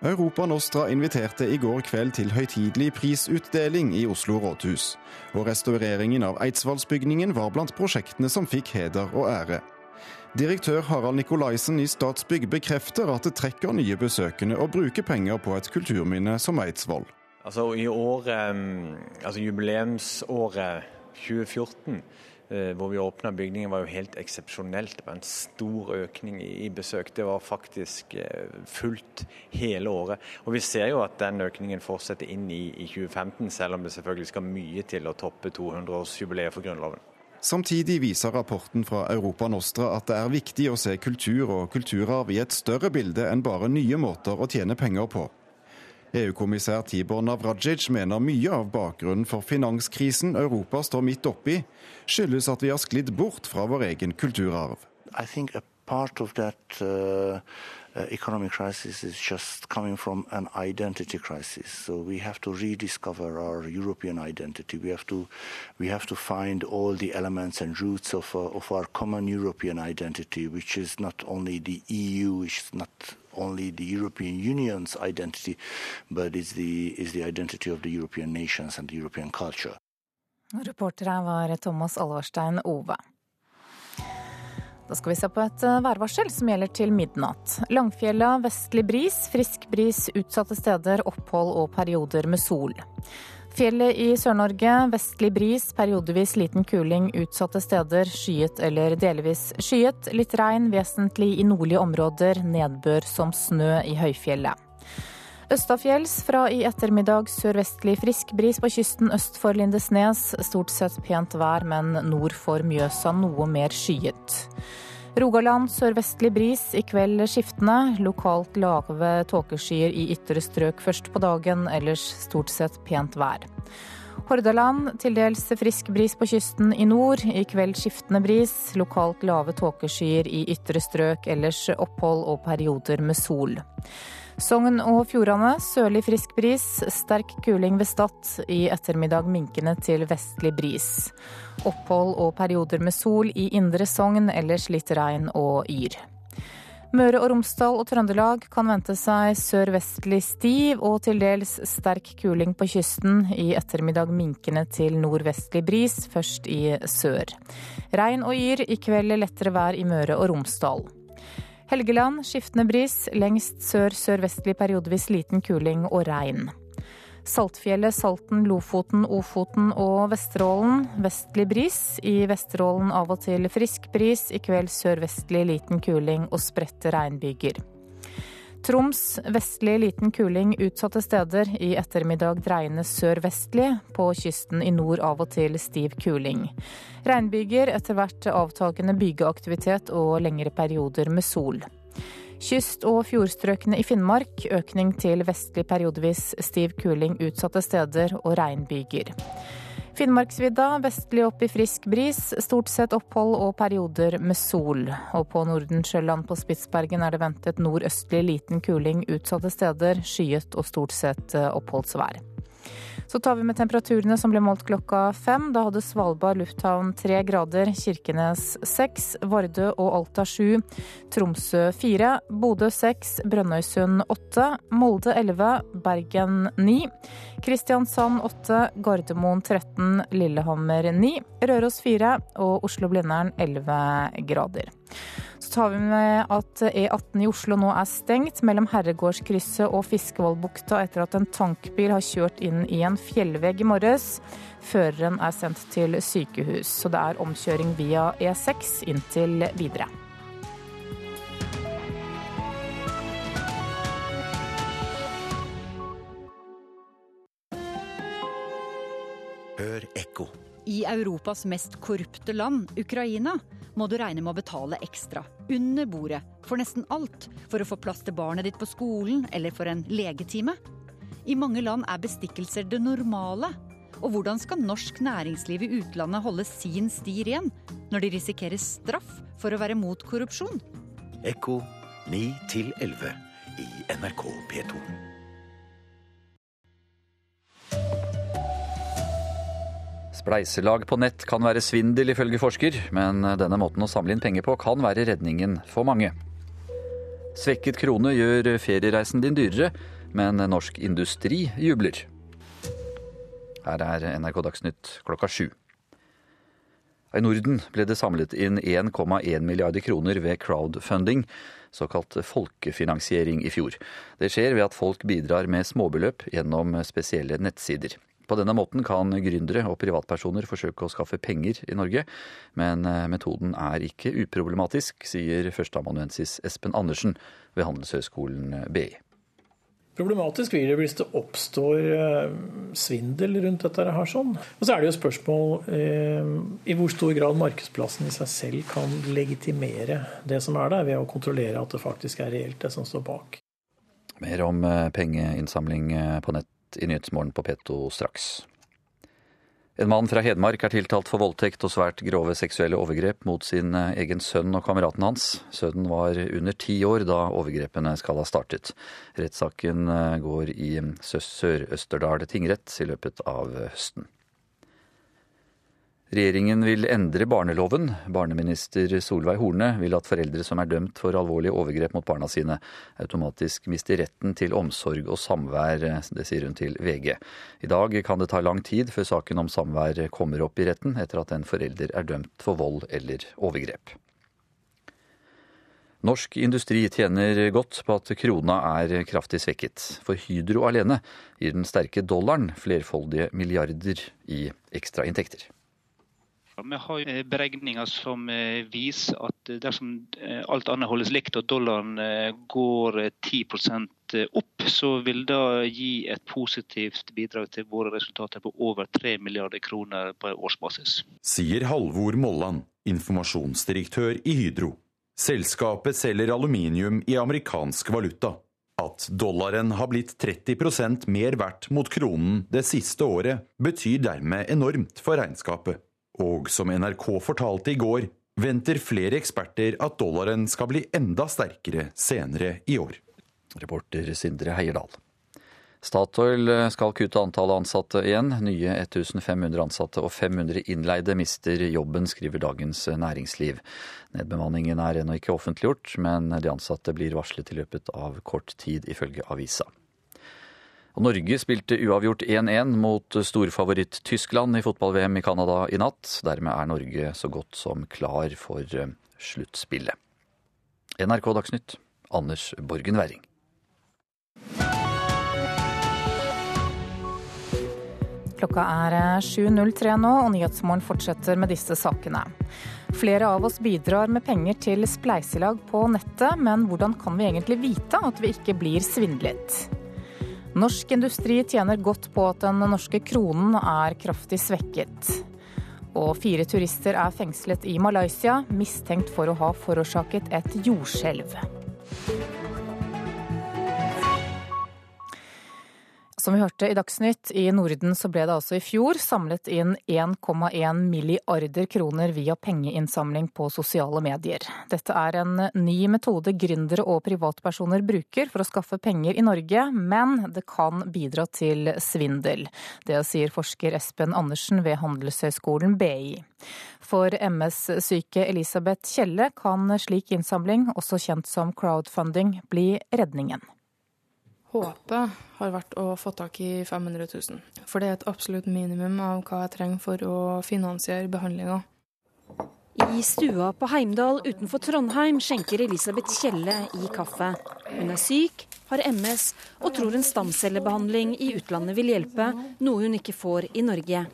[SPEAKER 27] Europa Nostra inviterte i går kveld til høytidelig prisutdeling i Oslo rådhus. Og restaureringen av Eidsvollsbygningen var blant prosjektene som fikk heder og ære. Direktør Harald Nikolaisen i Statsbygg bekrefter at det trekker nye besøkende å bruke penger på et kulturminne som Eidsvoll.
[SPEAKER 9] Altså I år, altså jubileumsåret 2014 Eh, hvor vi åpna bygningen, var jo helt eksepsjonelt. Det var en stor økning i besøk. Det var faktisk eh, fullt hele året. Og vi ser jo at den økningen fortsetter inn i 2015, selv om det selvfølgelig skal mye til å toppe 200-årsjubileet for Grunnloven.
[SPEAKER 27] Samtidig viser rapporten fra Europa Nostra at det er viktig å se kultur og kulturarv i et større bilde enn bare nye måter å tjene penger på. EU-kommissær Tibor Navradzic mener mye av bakgrunnen for finanskrisen Europa står midt oppi, skyldes at vi har sklidd bort fra vår egen kulturarv.
[SPEAKER 28] part of that uh, economic crisis is just coming from an identity crisis. So we have to rediscover our European identity. We have to we have to find all the elements and roots of uh, of our common European identity, which is not only the EU, which is not only the European Union's identity, but is the, is the identity of the European nations and the European culture.
[SPEAKER 1] Reporter var Thomas Alvarstein Ove. Da skal vi se på et eh, værvarsel som gjelder til midnatt. Langfjella vestlig bris, frisk bris utsatte steder, opphold og perioder med sol. Fjellet i Sør-Norge vestlig bris, periodevis liten kuling utsatte steder. Skyet eller delvis skyet. Litt regn, vesentlig i nordlige områder. Nedbør som snø i høyfjellet. Østafjells fra i ettermiddag sørvestlig frisk bris på kysten øst for Lindesnes. Stort sett pent vær, men nord for Mjøsa noe mer skyet. Rogaland sørvestlig bris, i kveld skiftende. Lokalt lave tåkeskyer i ytre strøk først på dagen, ellers stort sett pent vær. Hordaland til dels frisk bris på kysten i nord. I kveld skiftende bris. Lokalt lave tåkeskyer i ytre strøk, ellers opphold og perioder med sol. Sogn og Fjordane sørlig frisk bris, sterk kuling ved Stad. I ettermiddag minkende til vestlig bris. Opphold og perioder med sol i indre Sogn, ellers litt regn og yr. Møre og Romsdal og Trøndelag kan vente seg sørvestlig stiv og til dels sterk kuling på kysten. I ettermiddag minkende til nordvestlig bris, først i sør. Regn og yr, i kveld lettere vær i Møre og Romsdal. Helgeland skiftende bris, lengst sør sørvestlig periodevis liten kuling og regn. Saltfjellet, Salten, Lofoten, Ofoten og Vesterålen vestlig bris. I Vesterålen av og til frisk bris, i kveld sørvestlig liten kuling og spredte regnbyger. Troms vestlig liten kuling utsatte steder. I ettermiddag dreiende sørvestlig. På kysten i nord av og til stiv kuling. Regnbyger, etter hvert avtagende bygeaktivitet og lengre perioder med sol. Kyst- og fjordstrøkene i Finnmark økning til vestlig periodevis stiv kuling utsatte steder og regnbyger. Finnmarksvidda vestlig opp i frisk bris, stort sett opphold og perioder med sol. Og på Nordensjøland på Spitsbergen er det ventet nordøstlig liten kuling utsatte steder, skyet og stort sett eh, oppholdsvær. Så tar vi med temperaturene som ble målt klokka fem. Da hadde Svalbard lufthavn tre grader, Kirkenes seks, Vardø og Alta sju, Tromsø fire, Bodø seks, Brønnøysund åtte, Molde elleve, Bergen ni, Kristiansand åtte, Gardermoen 13, Lillehammer ni, Røros fire og Oslo-Blindern elleve grader. Så tar vi med at E18 i Oslo nå er stengt mellom Herregårdskrysset og Fiskevollbukta etter at en tankbil har kjørt inn i en fjellvegg i morges. Føreren er sendt til sykehus, så det er omkjøring via E6 inntil videre.
[SPEAKER 29] Hør ekko.
[SPEAKER 30] I Europas mest korrupte land, Ukraina, må du regne med å betale ekstra, under bordet, for nesten alt, for å få plass til barnet ditt på skolen eller for en legetime. I mange land er bestikkelser det normale. Og hvordan skal norsk næringsliv i utlandet holde sin sti ren når de risikerer straff for å være mot korrupsjon?
[SPEAKER 29] Ekko 9 11 i NRK P2.
[SPEAKER 31] Spleiselag på nett kan være svindel, ifølge forsker, men denne måten å samle inn penger på kan være redningen for mange. Svekket krone gjør feriereisen din dyrere, men norsk industri jubler. Her er NRK Dagsnytt klokka sju. I Norden ble det samlet inn 1,1 milliarder kroner ved crowdfunding, såkalt folkefinansiering, i fjor. Det skjer ved at folk bidrar med småbeløp gjennom spesielle nettsider. På denne måten kan gründere og privatpersoner forsøke å skaffe penger i Norge, men metoden er ikke uproblematisk, sier førsteamanuensis Espen Andersen ved Handelshøyskolen BI.
[SPEAKER 32] Problematisk blir det hvis det oppstår svindel rundt dette. her sånn. Og så er det jo spørsmål eh, i hvor stor grad markedsplassen i seg selv kan legitimere det som er der, ved å kontrollere at det faktisk er reelt, det som står bak.
[SPEAKER 31] Mer om pengeinnsamling på nett i Nyhetsmorgen på P2 straks. En mann fra Hedmark er tiltalt for voldtekt og svært grove seksuelle overgrep mot sin egen sønn og kameraten hans. Sønnen var under ti år da overgrepene skal ha startet. Rettssaken går i Sør-Østerdal tingrett i løpet av høsten. Regjeringen vil endre barneloven. Barneminister Solveig Horne vil at foreldre som er dømt for alvorlige overgrep mot barna sine, automatisk mister retten til omsorg og samvær. Det sier hun til VG. I dag kan det ta lang tid før saken om samvær kommer opp i retten, etter at en forelder er dømt for vold eller overgrep. Norsk industri tjener godt på at krona er kraftig svekket. For Hydro alene gir den sterke dollaren flerfoldige milliarder i ekstrainntekter.
[SPEAKER 11] Vi har beregninger som viser at dersom alt annet holdes likt og dollaren går 10% opp, så vil det gi et positivt bidrag til våre resultater på over 3 milliarder kroner på årsbasis.
[SPEAKER 10] Sier Halvor Molland, informasjonsdirektør i Hydro. Selskapet selger aluminium i amerikansk valuta. At dollaren har blitt 30% mer verdt mot kronen det siste året, betyr dermed enormt for regnskapet. Og som NRK fortalte i går, venter flere eksperter at dollaren skal bli enda sterkere senere i år.
[SPEAKER 31] Reporter Sindre Heierdal. Statoil skal kutte antallet ansatte igjen. Nye 1500 ansatte og 500 innleide mister jobben, skriver Dagens Næringsliv. Nedbemanningen er ennå ikke offentliggjort, men de ansatte blir varslet i løpet av kort tid, ifølge avisa. Og Norge spilte uavgjort 1-1 mot storfavoritt Tyskland i fotball-VM i Canada i natt. Dermed er Norge så godt som klar for sluttspillet. NRK Dagsnytt, Anders Borgen Werring.
[SPEAKER 1] Klokka er 7.03 nå, og Nyhetsmorgen fortsetter med disse sakene. Flere av oss bidrar med penger til spleiselag på nettet, men hvordan kan vi egentlig vite at vi ikke blir svindlet? Norsk industri tjener godt på at den norske kronen er kraftig svekket. Og fire turister er fengslet i Malaysia, mistenkt for å ha forårsaket et jordskjelv. Som vi hørte i Dagsnytt, i Norden så ble det altså i fjor samlet inn 1,1 milliarder kroner via pengeinnsamling på sosiale medier. Dette er en ny metode gründere og privatpersoner bruker for å skaffe penger i Norge, men det kan bidra til svindel. Det sier forsker Espen Andersen ved Handelshøyskolen BI. For MS-syke Elisabeth Kjelle kan slik innsamling, også kjent som crowdfunding, bli redningen.
[SPEAKER 33] Håpet har vært å få tak i 500 000. For det er et absolutt minimum av hva jeg trenger for å finansiere behandlinga.
[SPEAKER 34] I stua på Heimdal utenfor Trondheim skjenker Elisabeth Kjelle i kaffe. Hun er syk, har MS og tror en stamcellebehandling i utlandet vil hjelpe, noe hun ikke får i Norge.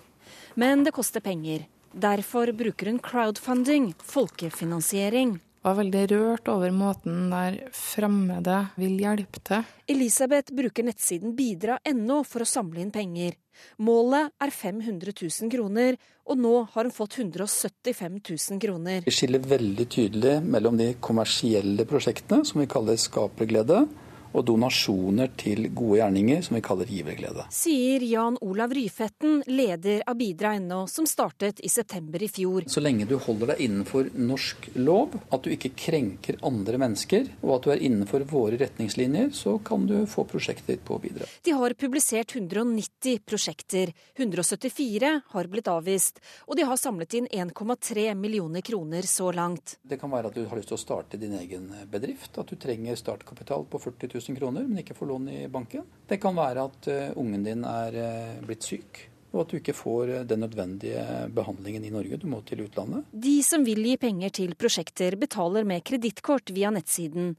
[SPEAKER 34] Men det koster penger. Derfor bruker hun crowdfunding, folkefinansiering.
[SPEAKER 33] Var veldig rørt over måten der fremmede vil hjelpe til.
[SPEAKER 34] Elisabeth bruker nettsiden bidra.no for å samle inn penger. Målet er 500 000 kroner, og nå har hun fått 175 000 kroner.
[SPEAKER 35] Vi skiller veldig tydelig mellom de kommersielle prosjektene, som vi kaller skaperglede,
[SPEAKER 36] og donasjoner til gode gjerninger, som vi kaller giverglede.
[SPEAKER 34] Sier Jan Olav Ryfetten, leder av Bidra.no, som startet i september i fjor.
[SPEAKER 36] Så lenge du holder deg innenfor norsk lov, at du ikke krenker andre mennesker, og at du er innenfor våre retningslinjer, så kan du få prosjektet ditt på Bidra.
[SPEAKER 34] De har publisert 190 prosjekter. 174 har blitt avvist, og de har samlet inn 1,3 millioner kroner så langt.
[SPEAKER 36] Det kan være at du har lyst til å starte din egen bedrift, at du trenger startkapital på 40 000 kroner, men ikke får lån i banken. Det kan være at uh, ungen din er uh, blitt syk, og at du ikke får uh, den nødvendige behandlingen i Norge. Du må til utlandet.
[SPEAKER 34] De som vil gi penger til prosjekter, betaler med kredittkort via nettsiden.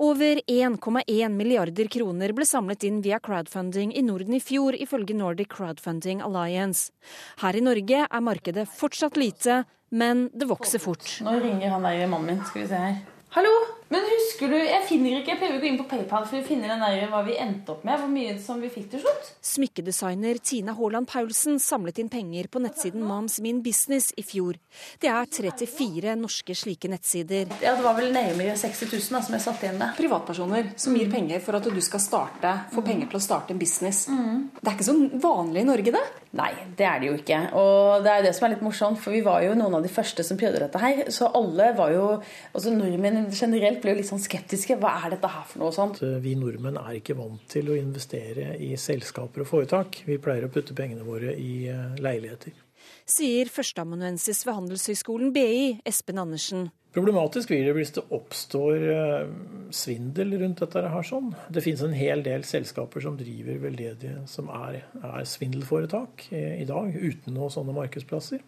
[SPEAKER 34] Over 1,1 milliarder kroner ble samlet inn via crowdfunding i Norden i fjor, ifølge Nordic Crowdfunding Alliance. Her i Norge er markedet fortsatt lite, men det vokser fort.
[SPEAKER 37] Nå ringer han der mannen min. Skal vi se her. Hallo! Men husker du, Jeg finner ikke, jeg prøver å gå inn på PayPal for å finne den der, hva vi endte opp med. Hvor mye som vi fikk til slutt.
[SPEAKER 34] Smykkedesigner Tina Haaland Paulsen samlet inn penger på nettsiden Moms Min Business i fjor. Det er 34 norske slike nettsider.
[SPEAKER 37] Ja, Det var vel nærmere 60 000 da, som jeg satt igjen med.
[SPEAKER 38] Privatpersoner som gir penger for at du skal starte, få penger til å starte en business.
[SPEAKER 37] Mm.
[SPEAKER 38] Det er ikke så vanlig i Norge, det?
[SPEAKER 37] Nei, det er det jo ikke. Og det er det som er litt morsomt, for vi var jo noen av de første som prøvde dette her. Så alle var jo Altså nordmenn generelt ble jo litt sånn skeptiske. Hva er dette her for noe sånt?
[SPEAKER 32] Vi nordmenn er ikke vant til å investere i selskaper og foretak. Vi pleier å putte pengene våre i eh, leiligheter.
[SPEAKER 34] Sier førsteamanuensis ved Handelshøyskolen BI, Espen Andersen.
[SPEAKER 32] Problematisk blir det hvis det oppstår eh, svindel rundt dette. her sånn. Det finnes en hel del selskaper som driver veldedige som er, er svindelforetak eh, i dag, uten noen sånne markedsplasser.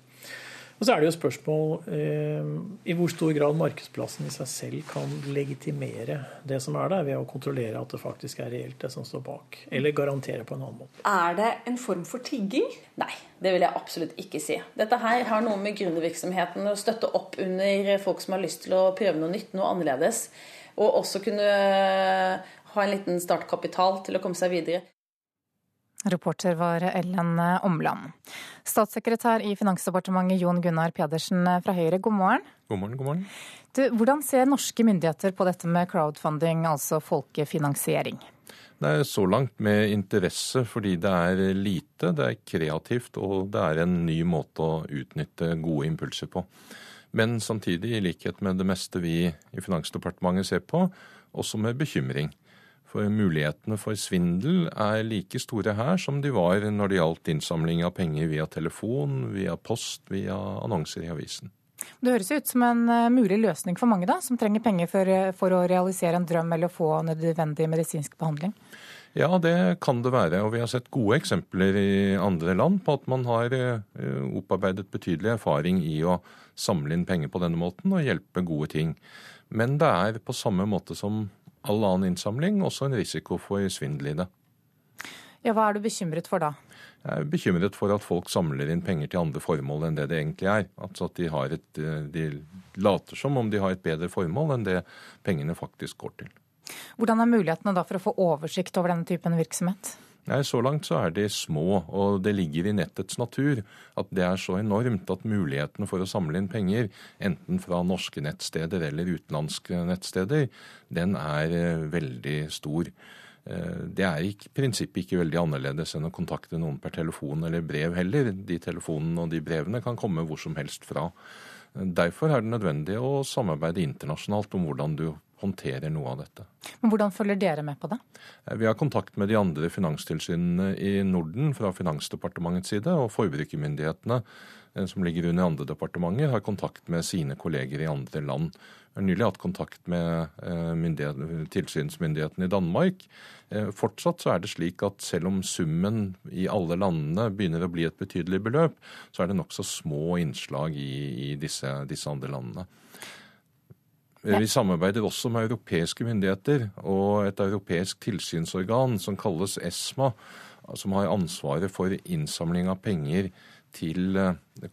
[SPEAKER 32] Og så er det jo spørsmål eh, i hvor stor grad markedsplassen i seg selv kan legitimere det som er der, ved å kontrollere at det faktisk er reelt, det som står bak. Eller garantere på en annen måte.
[SPEAKER 38] Er det en form for tigging?
[SPEAKER 37] Nei, det vil jeg absolutt ikke si. Dette her har noe med gründervirksomheten å støtte opp under folk som har lyst til å prøve noe nytt, noe annerledes. Og også kunne ha en liten startkapital til å komme seg videre.
[SPEAKER 1] Reporter var Ellen Omland. Statssekretær i Finansdepartementet Jon Gunnar Pedersen fra Høyre, god morgen.
[SPEAKER 39] God morgen, god morgen.
[SPEAKER 1] Du, hvordan ser norske myndigheter på dette med crowdfunding, altså folkefinansiering?
[SPEAKER 39] Det er så langt med interesse fordi det er lite, det er kreativt og det er en ny måte å utnytte gode impulser på. Men samtidig, i likhet med det meste vi i Finansdepartementet ser på, også med bekymring. For mulighetene for svindel er like store her som de var når det gjaldt innsamling av penger via telefon, via post, via annonser i avisen.
[SPEAKER 1] Det høres ut som en eh, mulig løsning for mange da, som trenger penger for, for å realisere en drøm eller få nødvendig medisinsk behandling?
[SPEAKER 39] Ja, det kan det være. Og vi har sett gode eksempler i andre land på at man har eh, opparbeidet betydelig erfaring i å samle inn penger på denne måten og hjelpe gode ting. Men det er på samme måte som all annen innsamling også en risiko for svindel i det.
[SPEAKER 1] Ja, Hva er du bekymret for da?
[SPEAKER 39] Jeg er bekymret for at folk samler inn penger til andre formål enn det det egentlig er. Altså at de, et, de later som om de har et bedre formål enn det pengene faktisk går til.
[SPEAKER 1] Hvordan er mulighetene da for å få oversikt over denne typen virksomhet?
[SPEAKER 39] Nei, Så langt så er de små, og det ligger i nettets natur at det er så enormt at mulighetene for å samle inn penger, enten fra norske nettsteder eller utenlandske nettsteder, den er veldig stor. Det er i prinsippet ikke veldig annerledes enn å kontakte noen per telefon eller brev heller. De telefonene og de brevene kan komme hvor som helst fra. Derfor er det nødvendig å samarbeide internasjonalt om hvordan du håndterer noe av dette.
[SPEAKER 1] Men Hvordan følger dere med på det?
[SPEAKER 39] Vi har kontakt med de andre finanstilsynene i Norden fra Finansdepartementets side, og forbrukermyndighetene som ligger under andre departementer, har kontakt med sine kolleger i andre land. Vi har nylig hatt kontakt med tilsynsmyndighetene i Danmark. Fortsatt så er det slik at selv om summen i alle landene begynner å bli et betydelig beløp, så er det nokså små innslag i, i disse, disse andre landene. Vi samarbeider også med europeiske myndigheter og et europeisk tilsynsorgan som kalles ESMA, som har ansvaret for innsamling av penger til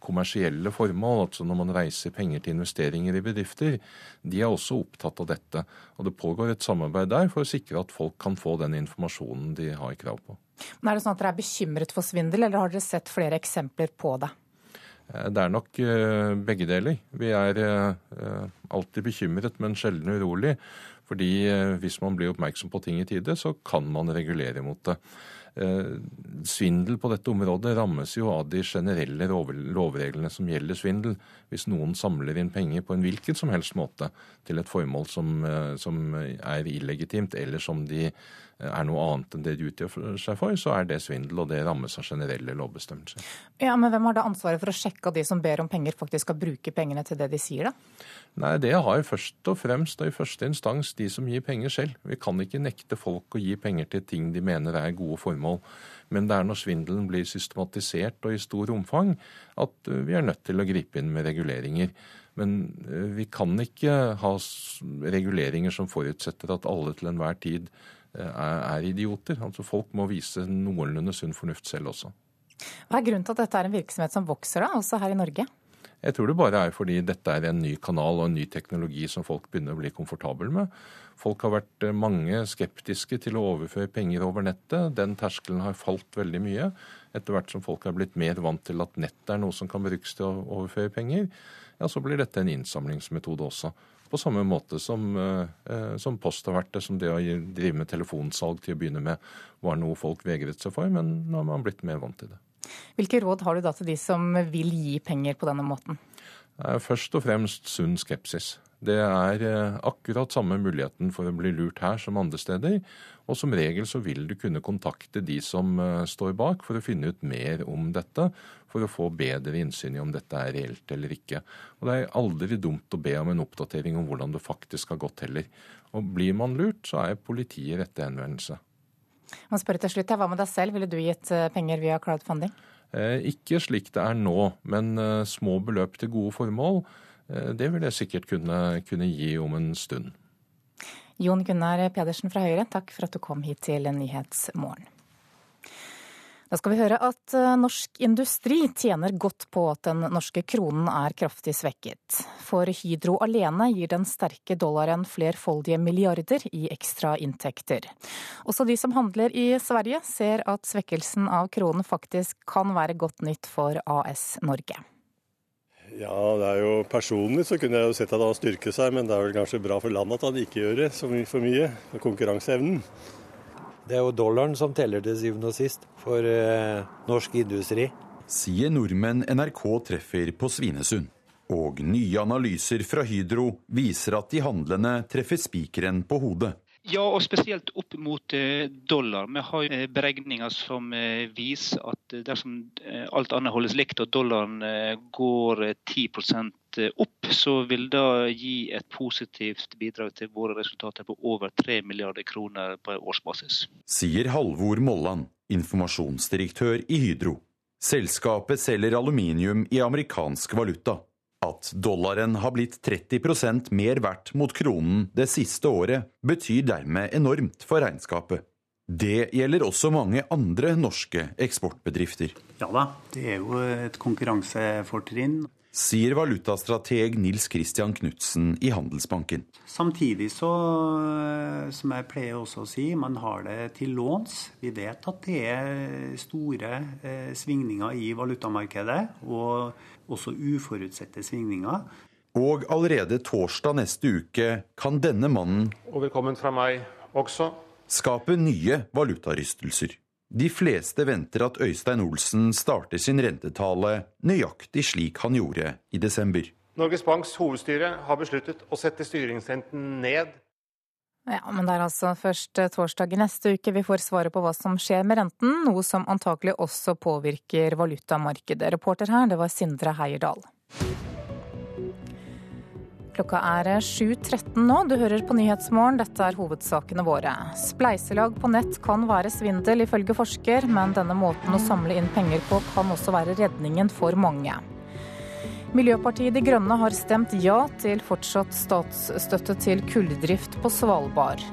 [SPEAKER 39] kommersielle formål, altså når man reiser penger til investeringer i bedrifter. De er også opptatt av dette. Og det pågår et samarbeid der for å sikre at folk kan få den informasjonen de har krav på.
[SPEAKER 1] Men Er det sånn at dere er bekymret for svindel, eller har dere sett flere eksempler på det?
[SPEAKER 39] Det er nok begge deler. Vi er alltid bekymret, men sjelden urolig. Fordi eh, hvis man blir oppmerksom på ting i tide, så kan man regulere mot det. Eh, svindel på dette området rammes jo av de generelle lovreglene som gjelder svindel. Hvis noen samler inn penger på en hvilken som helst måte til et formål som, eh, som er illegitimt, eller som de er noe annet enn det de utgjør seg for, så er det svindel, og det rammes av generelle lovbestemmelser.
[SPEAKER 1] Ja, Men hvem har da ansvaret for å sjekke at de som ber om penger, faktisk skal bruke pengene til det de sier, da?
[SPEAKER 39] Nei, det har først og fremst og i første instans de som gir penger selv. Vi kan ikke nekte folk å gi penger til ting de mener er gode formål. Men det er når svindelen blir systematisert og i stor omfang at vi er nødt til å gripe inn med reguleringer. Men vi kan ikke ha reguleringer som forutsetter at alle til enhver tid er idioter. Altså Folk må vise noenlunde sunn fornuft selv også.
[SPEAKER 1] Hva er grunnen til at dette er en virksomhet som vokser, da, også her i Norge?
[SPEAKER 39] Jeg tror det bare er fordi dette er en ny kanal og en ny teknologi som folk begynner å bli komfortable med. Folk har vært eh, mange skeptiske til å overføre penger over nettet. Den terskelen har falt veldig mye. Etter hvert som folk er blitt mer vant til at nettet er noe som kan brukes til å overføre penger, ja, så blir dette en innsamlingsmetode også. På samme måte som, eh, som, post har vært det, som det å drive med telefonsalg til å begynne med var noe folk vegret seg for, men nå har man blitt mer vant til det.
[SPEAKER 1] Hvilke råd har du da til de som vil gi penger på denne måten?
[SPEAKER 39] Først og fremst sunn skepsis. Det er eh, akkurat samme muligheten for å bli lurt her som andre steder. Og som regel så vil du kunne kontakte de som eh, står bak for å finne ut mer om dette. For å få bedre innsyn i om dette er reelt eller ikke. Og det er aldri dumt å be om en oppdatering om hvordan det faktisk har gått heller. Og blir man lurt, så er politiet rette henvendelse.
[SPEAKER 1] Man spør til slutt, Hva med deg selv, ville du gitt eh, penger via crowdfunding?
[SPEAKER 39] Ikke slik det er nå, men små beløp til gode formål Eh, det vil jeg sikkert kunne, kunne gi om en stund.
[SPEAKER 1] Jon Gunnar Pedersen fra Høyre, takk for at du kom hit til Nyhetsmorgen. Da skal vi høre at eh, norsk industri tjener godt på at den norske kronen er kraftig svekket. For Hydro alene gir den sterke dollaren flerfoldige milliarder i ekstra inntekter. Også de som handler i Sverige ser at svekkelsen av kronen faktisk kan være godt nytt for AS Norge.
[SPEAKER 6] Ja, det er jo Personlig så kunne jeg jo sett at han styrket seg, men det er vel kanskje bra for landet at han ikke gjør det så for mye. For konkurranseevnen.
[SPEAKER 9] Det er jo dollaren som teller til syvende og sist for eh, norsk industri.
[SPEAKER 10] Sier nordmenn NRK treffer på Svinesund. Og nye analyser fra Hydro viser at de handlende treffer spikeren på hodet.
[SPEAKER 11] Ja, og spesielt opp mot eh, dollar. Vi har eh, beregninger som eh, viser at dersom alt annet holdes likt og dollaren går 10 opp, så vil det gi et positivt bidrag til våre resultater på over 3 milliarder kroner på årsbasis.
[SPEAKER 10] Sier Halvor Molland, informasjonsdirektør i Hydro. Selskapet selger aluminium i amerikansk valuta. At dollaren har blitt 30% mer verdt mot kronen det siste året, betyr dermed enormt for regnskapet. Det gjelder også mange andre norske eksportbedrifter.
[SPEAKER 40] Ja da, det er jo et konkurransefortrinn.
[SPEAKER 10] Sier valutastrateg Nils Christian Knutsen i Handelsbanken.
[SPEAKER 40] Samtidig så, som jeg pleier også å si, man har det til låns. Vi vet at det er store eh, svingninger i valutamarkedet. Og også uforutsette svingninger.
[SPEAKER 10] Og allerede torsdag neste uke kan denne mannen
[SPEAKER 13] Og velkommen fra meg også.
[SPEAKER 10] skape nye valutarystelser. De fleste venter at Øystein Olsen starter sin rentetale nøyaktig slik han gjorde i desember.
[SPEAKER 13] Norges Banks hovedstyre har besluttet å sette styringsrenten ned
[SPEAKER 1] ja, men det er altså først eh, torsdag i neste uke vi får svaret på hva som skjer med renten, noe som antakelig også påvirker valutamarkedet. Reporter her, det var Sindre Heierdal. Klokka er 7.13 nå, du hører på Nyhetsmorgen, dette er hovedsakene våre. Spleiselag på nett kan være svindel, ifølge forsker, men denne måten å samle inn penger på kan også være redningen for mange. Miljøpartiet De Grønne har stemt ja til fortsatt statsstøtte til kulldrift på Svalbard.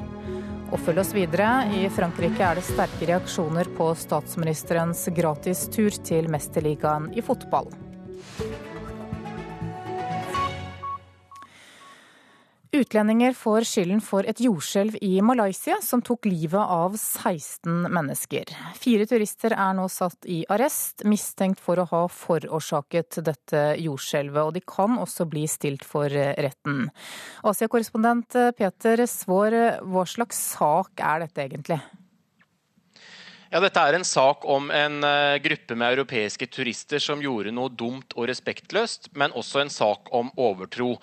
[SPEAKER 1] Og følg oss videre. I Frankrike er det sterke reaksjoner på statsministerens gratistur til Mesterligaen i fotball. Utlendinger får skylden for et jordskjelv i Malaysia som tok livet av 16 mennesker. Fire turister er nå satt i arrest, mistenkt for å ha forårsaket dette jordskjelvet. Og de kan også bli stilt for retten. Asia-korrespondent Peter Svår, hva slags sak er dette egentlig?
[SPEAKER 41] Ja, Dette er en sak om en uh, gruppe med europeiske turister som gjorde noe dumt og respektløst, men også en sak om overtro.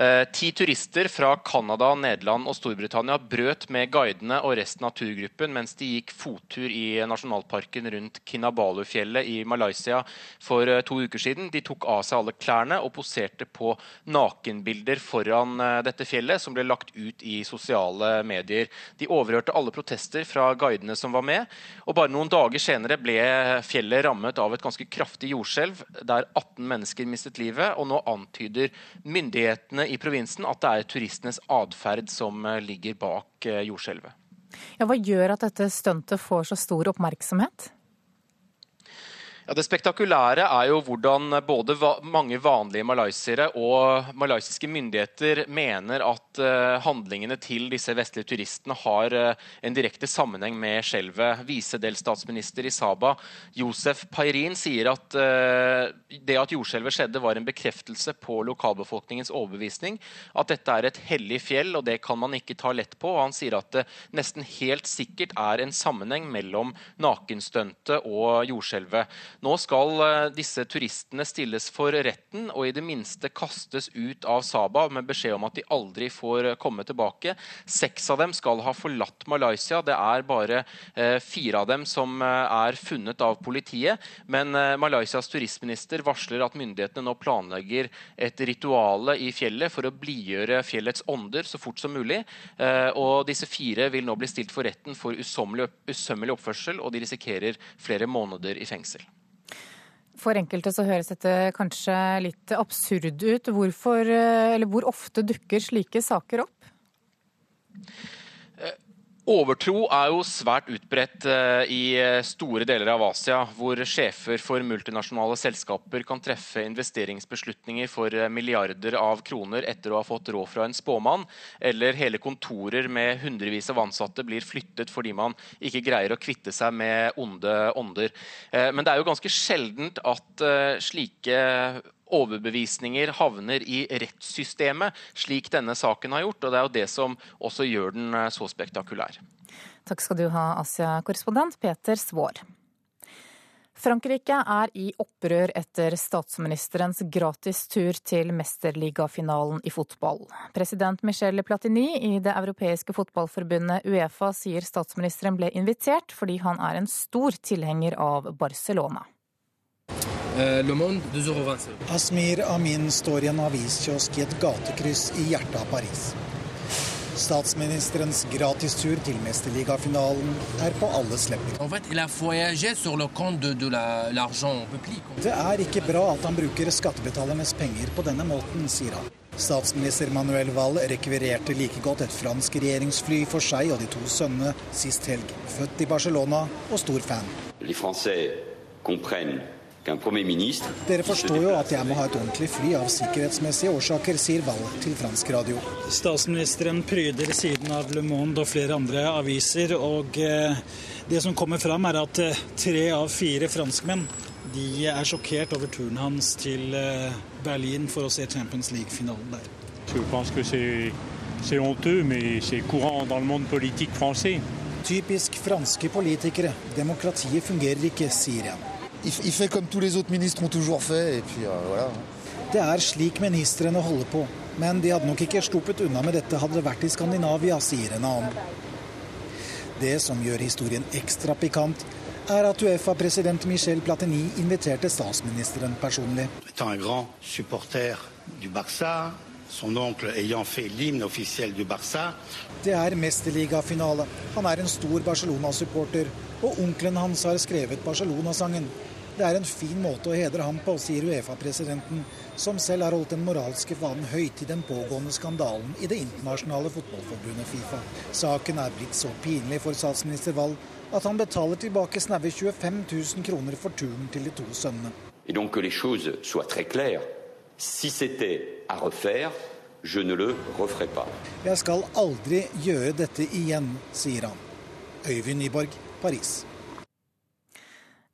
[SPEAKER 41] Uh, ti turister fra Canada, Nederland og Storbritannia brøt med guidene og resten av turgruppen mens de gikk fottur i nasjonalparken rundt Kinabalu-fjellet i Malaysia for uh, to uker siden. De tok av seg alle klærne og poserte på nakenbilder foran dette fjellet, som ble lagt ut i sosiale medier. De overhørte alle protester fra guidene som var med. Og Bare noen dager senere ble fjellet rammet av et ganske kraftig jordskjelv, der 18 mennesker mistet livet. og Nå antyder myndighetene i provinsen at det er turistenes atferd som eh, ligger bak eh, jordskjelvet.
[SPEAKER 1] Ja, hva gjør at dette stuntet får så stor oppmerksomhet?
[SPEAKER 41] Ja, det spektakulære er jo hvordan både va mange vanlige malaysiere og malaysiske myndigheter mener at uh, handlingene til disse vestlige turistene har uh, en direkte sammenheng med skjelvet. Visedelstatsminister i Saba, Josef Pairin, sier at det at jordskjelvet skjedde, var en bekreftelse på lokalbefolkningens overbevisning. At dette er et hellig fjell, og det kan man ikke ta lett på. Han sier at det nesten helt sikkert er en sammenheng mellom nakenstuntet og jordskjelvet. Nå skal eh, disse turistene stilles for retten og i det minste kastes ut av Saba med beskjed om at de aldri får komme tilbake. Seks av dem skal ha forlatt Malaysia. Det er bare eh, fire av dem som eh, er funnet av politiet. Men Malaysias turistminister varsler at myndighetene nå planlegger et rituale i fjellet for å blidgjøre fjellets ånder så fort som mulig. Og disse fire vil nå bli stilt for retten for usømmelig oppførsel, og de risikerer flere måneder i fengsel.
[SPEAKER 1] For enkelte så høres dette kanskje litt absurd ut. Hvorfor, eller hvor ofte dukker slike saker opp?
[SPEAKER 41] Overtro er jo svært utbredt eh, i eh, store deler av Asia, hvor sjefer for multinasjonale selskaper kan treffe investeringsbeslutninger for eh, milliarder av kroner etter å ha fått råd fra en spåmann, eller hele kontorer med hundrevis av ansatte blir flyttet fordi man ikke greier å kvitte seg med onde ånder. Men det er jo ganske sjeldent at slike overbevisninger havner i rettssystemet, slik denne saken har gjort. og Det er jo det som også gjør den eh, så spektakulær.
[SPEAKER 1] Takk skal du ha, Asia-korrespondent Peter Svaar. Frankrike er i opprør etter statsministerens gratis tur til mesterligafinalen i fotball. President Michel Platini i det europeiske fotballforbundet Uefa sier statsministeren ble invitert fordi han er en stor tilhenger av Barcelona.
[SPEAKER 42] Eh, Le Monde, 2,20 Asmir Amin står i en aviskiosk i et gatekryss i hjertet av Paris. Statsministerens gratistur til mesterligafinalen er på alles lepper. Det er ikke bra at han bruker skattebetalernes penger på denne måten, sier han. Statsminister Manuel Wall rekvirerte like godt et fransk regjeringsfly for seg og de to sønnene sist helg. Født i Barcelona og stor fan. Les Français comprennent dere forstår jo at jeg må ha et ordentlig fly av sikkerhetsmessige årsaker, sier Wall til fransk radio. Statsministeren pryder siden av Le Monde og flere andre aviser, og eh, det som kommer fram, er at eh, tre av fire franskmenn de er sjokkert over turen hans til eh, Berlin for å se Champions League-finalen der. Typisk franske politikere. Demokratiet fungerer ikke, sier han. Il, il fait comme tous les autres ministres ont toujours fait, et puis euh, voilà. Det er slik ministrene holder på, men de hadde nok ikke sluppet unna med dette hadde det vært i Skandinavia, sier en annen. Det som gjør historien ekstra pikant, er at Uefa-president Michel Platini inviterte statsministeren personlig. Du du. Det er mesterligafinale. Han er en stor Barcelona-supporter, og onkelen hans har skrevet Barcelona-sangen. Det er en fin måte å hedre ham på, sier Uefa-presidenten, som selv har holdt den moralske fanen høyt i den pågående skandalen i det internasjonale fotballforbundet Fifa. Saken er blitt så pinlig for statsminister Wall at han betaler tilbake snaue 25 000 kroner for turen til de to sønnene.
[SPEAKER 43] Et donc que les choses soient très claires. Si c'était à refaire,
[SPEAKER 42] Jeg skal aldri gjøre dette igjen, sier han. Øyvind Nyborg, Paris.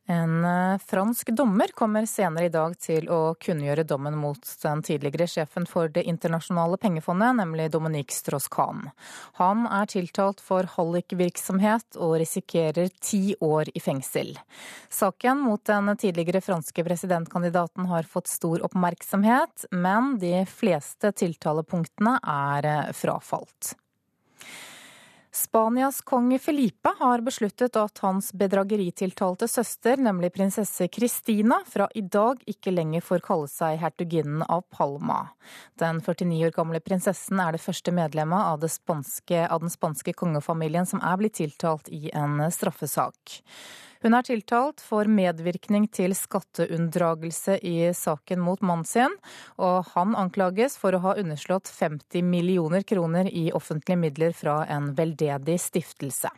[SPEAKER 1] En eh, fransk dommer kommer senere i dag til å kunngjøre dommen mot den tidligere sjefen for Det internasjonale pengefondet, nemlig Dominique Strauss-Kahn. Han er tiltalt for hallikvirksomhet og risikerer ti år i fengsel. Saken mot den tidligere franske presidentkandidaten har fått stor oppmerksomhet, men de fleste tiltalepunktene er eh, frafalt. Spanias kong Felipe har besluttet at hans bedrageritiltalte søster, nemlig prinsesse Christina, fra i dag ikke lenger får kalle seg hertuginnen av Palma. Den 49 år gamle prinsessen er det første medlemmet av, spanske, av den spanske kongefamilien som er blitt tiltalt i en straffesak. Hun er tiltalt for medvirkning til skatteunndragelse i saken mot mannen sin, og han anklages for å ha underslått 50 millioner kroner i offentlige midler fra en veldedig stiftelse.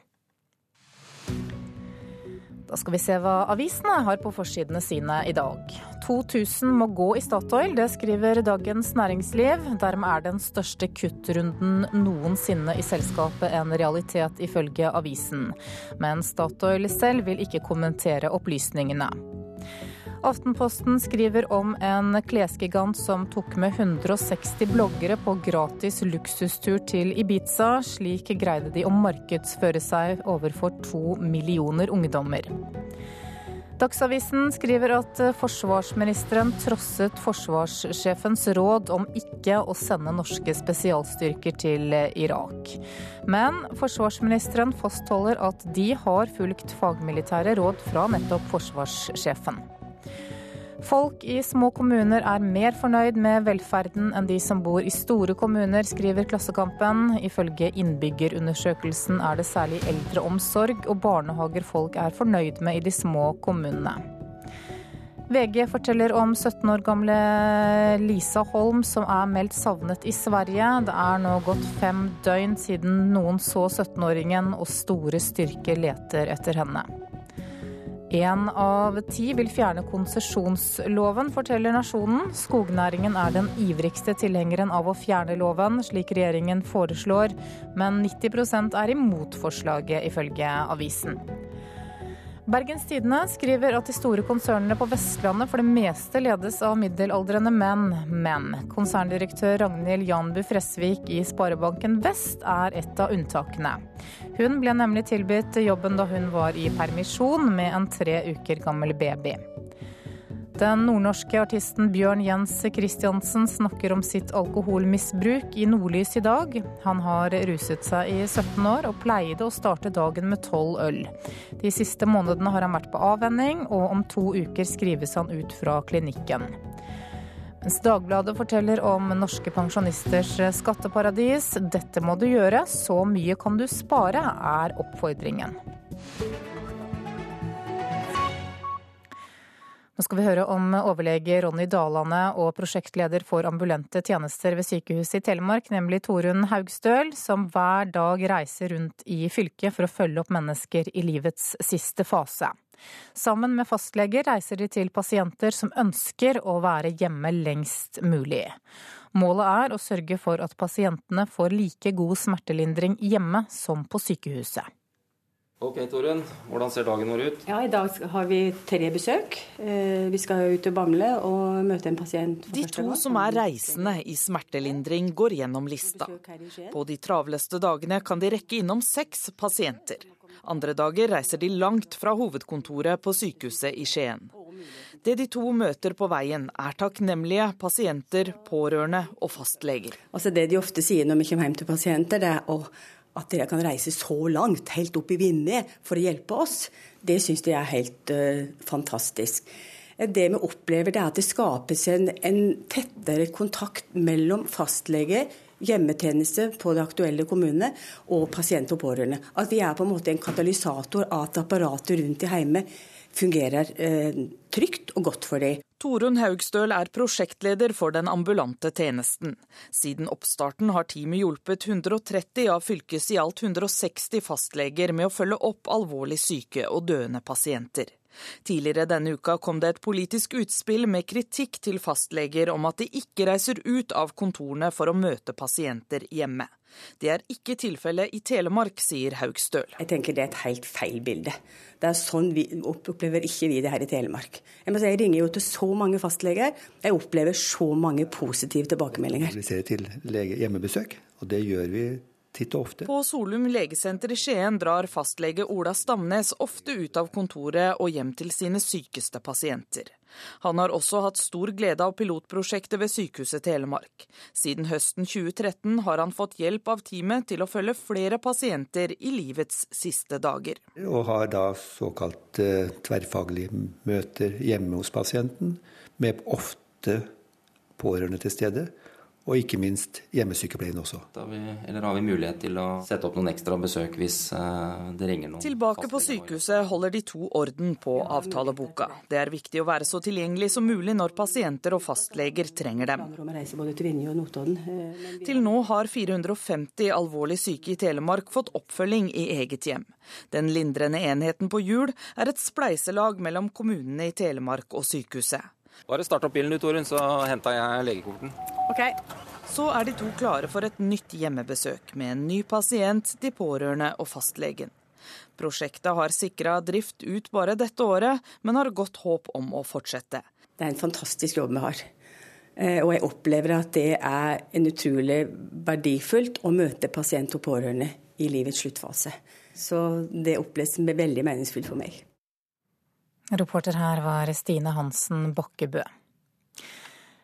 [SPEAKER 1] Da skal vi se hva avisene har på forsidene sine i dag. 2000 må gå i Statoil, det skriver Dagens Næringsliv. Dermed er den største kuttrunden noensinne i selskapet en realitet, ifølge avisen. Men Statoil selv vil ikke kommentere opplysningene. Aftenposten skriver om en klesgigant som tok med 160 bloggere på gratis luksustur til Ibiza. Slik greide de å markedsføre seg overfor to millioner ungdommer. Dagsavisen skriver at forsvarsministeren trosset forsvarssjefens råd om ikke å sende norske spesialstyrker til Irak. Men forsvarsministeren fastholder at de har fulgt fagmilitære råd fra nettopp forsvarssjefen. Folk i små kommuner er mer fornøyd med velferden enn de som bor i store kommuner, skriver Klassekampen. Ifølge innbyggerundersøkelsen er det særlig eldreomsorg og barnehager folk er fornøyd med i de små kommunene. VG forteller om 17 år gamle Lisa Holm som er meldt savnet i Sverige. Det er nå gått fem døgn siden noen så 17-åringen, og store styrker leter etter henne. Én av ti vil fjerne konsesjonsloven, forteller Nasjonen. Skognæringen er den ivrigste tilhengeren av å fjerne loven, slik regjeringen foreslår, men 90% er imot forslaget, ifølge avisen. Bergens Tidende skriver at de store konsernene på Vestlandet for det meste ledes av middelaldrende menn. Men konserndirektør Ragnhild Janbu Fresvik i Sparebanken Vest er et av unntakene. Hun ble nemlig tilbudt jobben da hun var i permisjon med en tre uker gammel baby. Den nordnorske artisten Bjørn Jens Christiansen snakker om sitt alkoholmisbruk i Nordlys i dag. Han har ruset seg i 17 år og pleide å starte dagen med tolv øl. De siste månedene har han vært på avvenning, og om to uker skrives han ut fra klinikken. Mens Dagbladet forteller om norske pensjonisters skatteparadis. Dette må du gjøre, så mye kan du spare, er oppfordringen. Nå skal vi høre om overlege Ronny Dalane og prosjektleder for ambulante tjenester ved sykehuset i Telemark, nemlig Torunn Haugstøl, som hver dag reiser rundt i fylket for å følge opp mennesker i livets siste fase. Sammen med fastleger reiser de til pasienter som ønsker å være hjemme lengst mulig. Målet er å sørge for at pasientene får like god smertelindring hjemme som på sykehuset.
[SPEAKER 44] Ok, Torunn. Hvordan ser dagen vår ut?
[SPEAKER 43] Ja, I dag har vi tre besøk. Eh, vi skal ut til Bamble og møte en pasient.
[SPEAKER 45] De to som er reisende i smertelindring, går gjennom lista. På de travleste dagene kan de rekke innom seks pasienter. Andre dager reiser de langt fra hovedkontoret på sykehuset i Skien. Det de to møter på veien, er takknemlige pasienter, pårørende og fastleger.
[SPEAKER 43] Altså Det de ofte sier når vi kommer hjem til pasienter, det er å at dere kan reise så langt, helt opp i Vinje, for å hjelpe oss, det syns de er helt uh, fantastisk. Det vi opplever, det er at det skapes en, en tettere kontakt mellom fastlege, hjemmetjeneste på det aktuelle kommunene og pasient og pårørende. At vi er på en måte en katalysator av at apparatet rundt i heimet fungerer eh, trygt og godt for dem.
[SPEAKER 45] Torunn Haugstøl er prosjektleder for den ambulante tjenesten. Siden oppstarten har teamet hjulpet 130 av fylkets i alt 160 fastleger med å følge opp alvorlig syke og døende pasienter. Tidligere denne uka kom det et politisk utspill med kritikk til fastleger om at de ikke reiser ut av kontorene for å møte pasienter hjemme. Det er ikke tilfellet i Telemark, sier Haugstøl.
[SPEAKER 43] Jeg tenker det er et helt feil bilde. Det er sånn vi opplever ikke vi det her i Telemark. Jeg, må si, jeg ringer jo til så mange fastleger. Jeg opplever så mange positive tilbakemeldinger.
[SPEAKER 46] Vi ser til lege hjemmebesøk, og det gjør vi titt og ofte.
[SPEAKER 45] På Solum legesenter i Skien drar fastlege Ola Stamnes ofte ut av kontoret og hjem til sine sykeste pasienter. Han har også hatt stor glede av pilotprosjektet ved Sykehuset Telemark. Siden høsten 2013 har han fått hjelp av teamet til å følge flere pasienter i livets siste dager.
[SPEAKER 46] Og har da såkalt uh, tverrfaglige møter hjemme hos pasienten, med ofte pårørende til stede og ikke minst hjemmesykepleien også.
[SPEAKER 47] Da vi, eller har vi mulighet til å sette opp noen ekstra besøk hvis uh, det ringer noen?
[SPEAKER 45] Tilbake på sykehuset holder de to orden på avtaleboka. Det er viktig å være så tilgjengelig som mulig når pasienter og fastleger trenger dem. Til nå har 450 alvorlig syke i Telemark fått oppfølging i eget hjem. Den lindrende enheten på hjul er et spleiselag mellom kommunene i Telemark og sykehuset.
[SPEAKER 47] Bare start opp bilen du, Torunn, så henter jeg legekorten.
[SPEAKER 45] Ok. Så er de to klare for et nytt hjemmebesøk med en ny pasient, de pårørende og fastlegen. Prosjektet har sikra drift ut bare dette året, men har godt håp om å fortsette.
[SPEAKER 43] Det er en fantastisk jobb vi har. Eh, og jeg opplever at det er en utrolig verdifullt å møte pasient og pårørende i livets sluttfase. Så det oppleves veldig meningsfullt for meg.
[SPEAKER 1] Reporter her var Stine Hansen Bakkebø.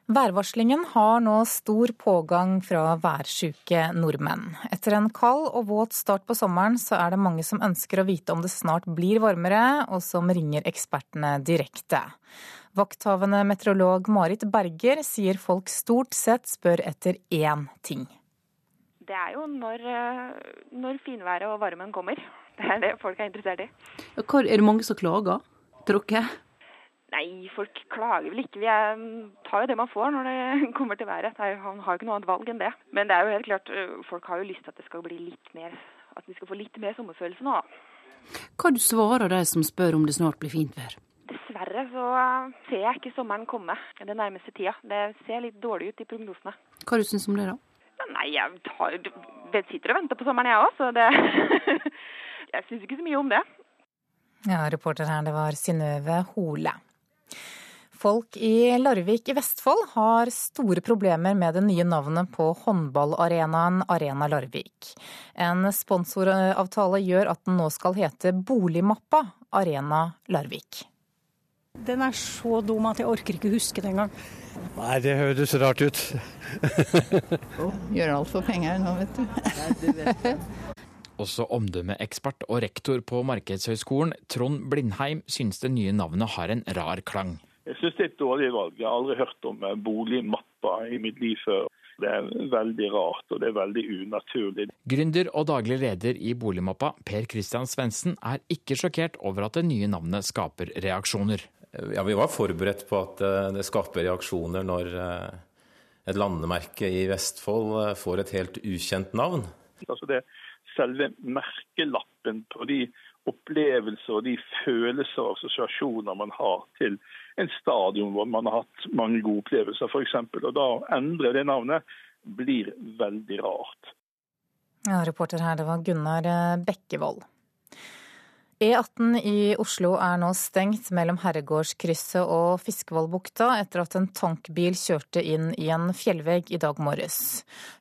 [SPEAKER 1] Værvarslingen har nå stor pågang fra værsjuke nordmenn. Etter en kald og våt start på sommeren, så er det mange som ønsker å vite om det snart blir varmere, og som ringer ekspertene direkte. Vakthavende meteorolog Marit Berger sier folk stort sett spør etter én ting.
[SPEAKER 48] Det er jo når, når finværet og varmen kommer. Det er det folk er interessert i.
[SPEAKER 49] er det mange som klager? Tråkke?
[SPEAKER 48] Nei, folk klager vel ikke. Vi er, tar jo det man får når det kommer til været. Han har jo ikke noe annet valg enn det. Men det er jo helt klart, folk har jo lyst til at det skal bli litt mer, at vi skal få litt mer sommerfølelse nå.
[SPEAKER 49] Hva du svarer de som spør om det snart blir fint vær?
[SPEAKER 48] Dessverre så ser jeg ikke sommeren komme den nærmeste tida. Det ser litt dårlig ut i prognosene.
[SPEAKER 49] Hva du syns om det, da?
[SPEAKER 48] Nei, jeg tar, sitter og venter på sommeren jeg òg, så det Jeg syns ikke så mye om det.
[SPEAKER 1] Ja, reporter her, det var Synnøve Hole. Folk i Larvik i Vestfold har store problemer med det nye navnet på håndballarenaen Arena Larvik. En sponsoravtale gjør at den nå skal hete Boligmappa Arena Larvik.
[SPEAKER 50] Den er så dum at jeg orker ikke huske det engang.
[SPEAKER 9] Nei, det høres rart ut.
[SPEAKER 51] Gjør alt for penger nå, vet du.
[SPEAKER 52] Også omdømmeekspert og rektor på Markedshøgskolen, Trond Blindheim, syns det nye navnet har en rar klang.
[SPEAKER 53] Jeg syns det er et dårlig valg. Jeg har aldri hørt om boligmappa i mitt liv før. Det er veldig rart, og det er veldig unaturlig.
[SPEAKER 52] Gründer og daglig leder i Boligmappa, Per Christian Svendsen, er ikke sjokkert over at det nye navnet skaper reaksjoner.
[SPEAKER 54] Ja, Vi var forberedt på at eh, det skaper reaksjoner når eh, et landemerke i Vestfold eh, får et helt ukjent navn.
[SPEAKER 53] Altså det selve merkelappen på de opplevelser og de følelser og assosiasjoner man har til en stadion hvor man har hatt mange gode opplevelser, f.eks. Og da endre det navnet blir veldig rart.
[SPEAKER 1] Ja, reporter her, det var Gunnar Bekkevold. E18 i Oslo er nå stengt mellom Herregårdskrysset og Fiskevollbukta etter at en tankbil kjørte inn i en fjellvegg i dag morges.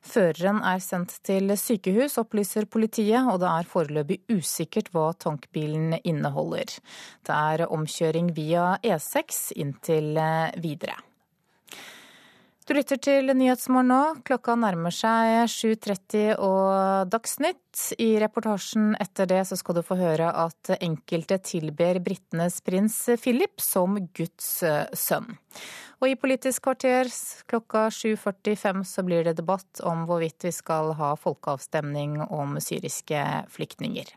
[SPEAKER 1] Føreren er sendt til sykehus, opplyser politiet, og det er foreløpig usikkert hva tankbilen inneholder. Det er omkjøring via E6 inntil videre. Du lytter til Nyhetsmorgen nå. Klokka nærmer seg 7.30 og Dagsnytt. I reportasjen etter det så skal du få høre at enkelte tilber britenes prins Philip som Guds eh, sønn. Og i Politisk kvarter klokka 7.45 så blir det debatt om hvorvidt vi skal ha folkeavstemning om syriske flyktninger.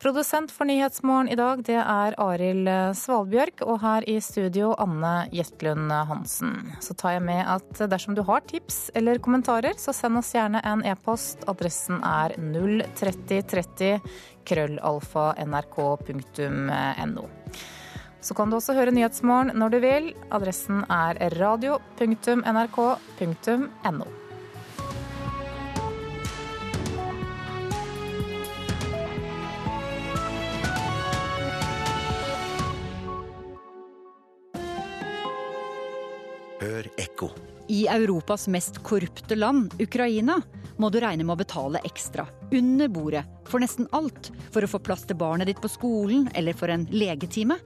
[SPEAKER 1] Produsent for Nyhetsmorgen i dag, det er Arild Svalbjørk. Og her i studio Anne Jetlund Hansen. Så tar jeg med at dersom du har tips eller kommentarer, så send oss gjerne en e-post. Adressen er 03030 krøllalfa nrk.no. Så kan du også høre Nyhetsmorgen når du vil. Adressen er radio.nrk.no.
[SPEAKER 55] I Europas mest korrupte land, Ukraina, må du regne med å betale ekstra. Under bordet. For nesten alt. For å få plass til barnet ditt på skolen eller for en legetime.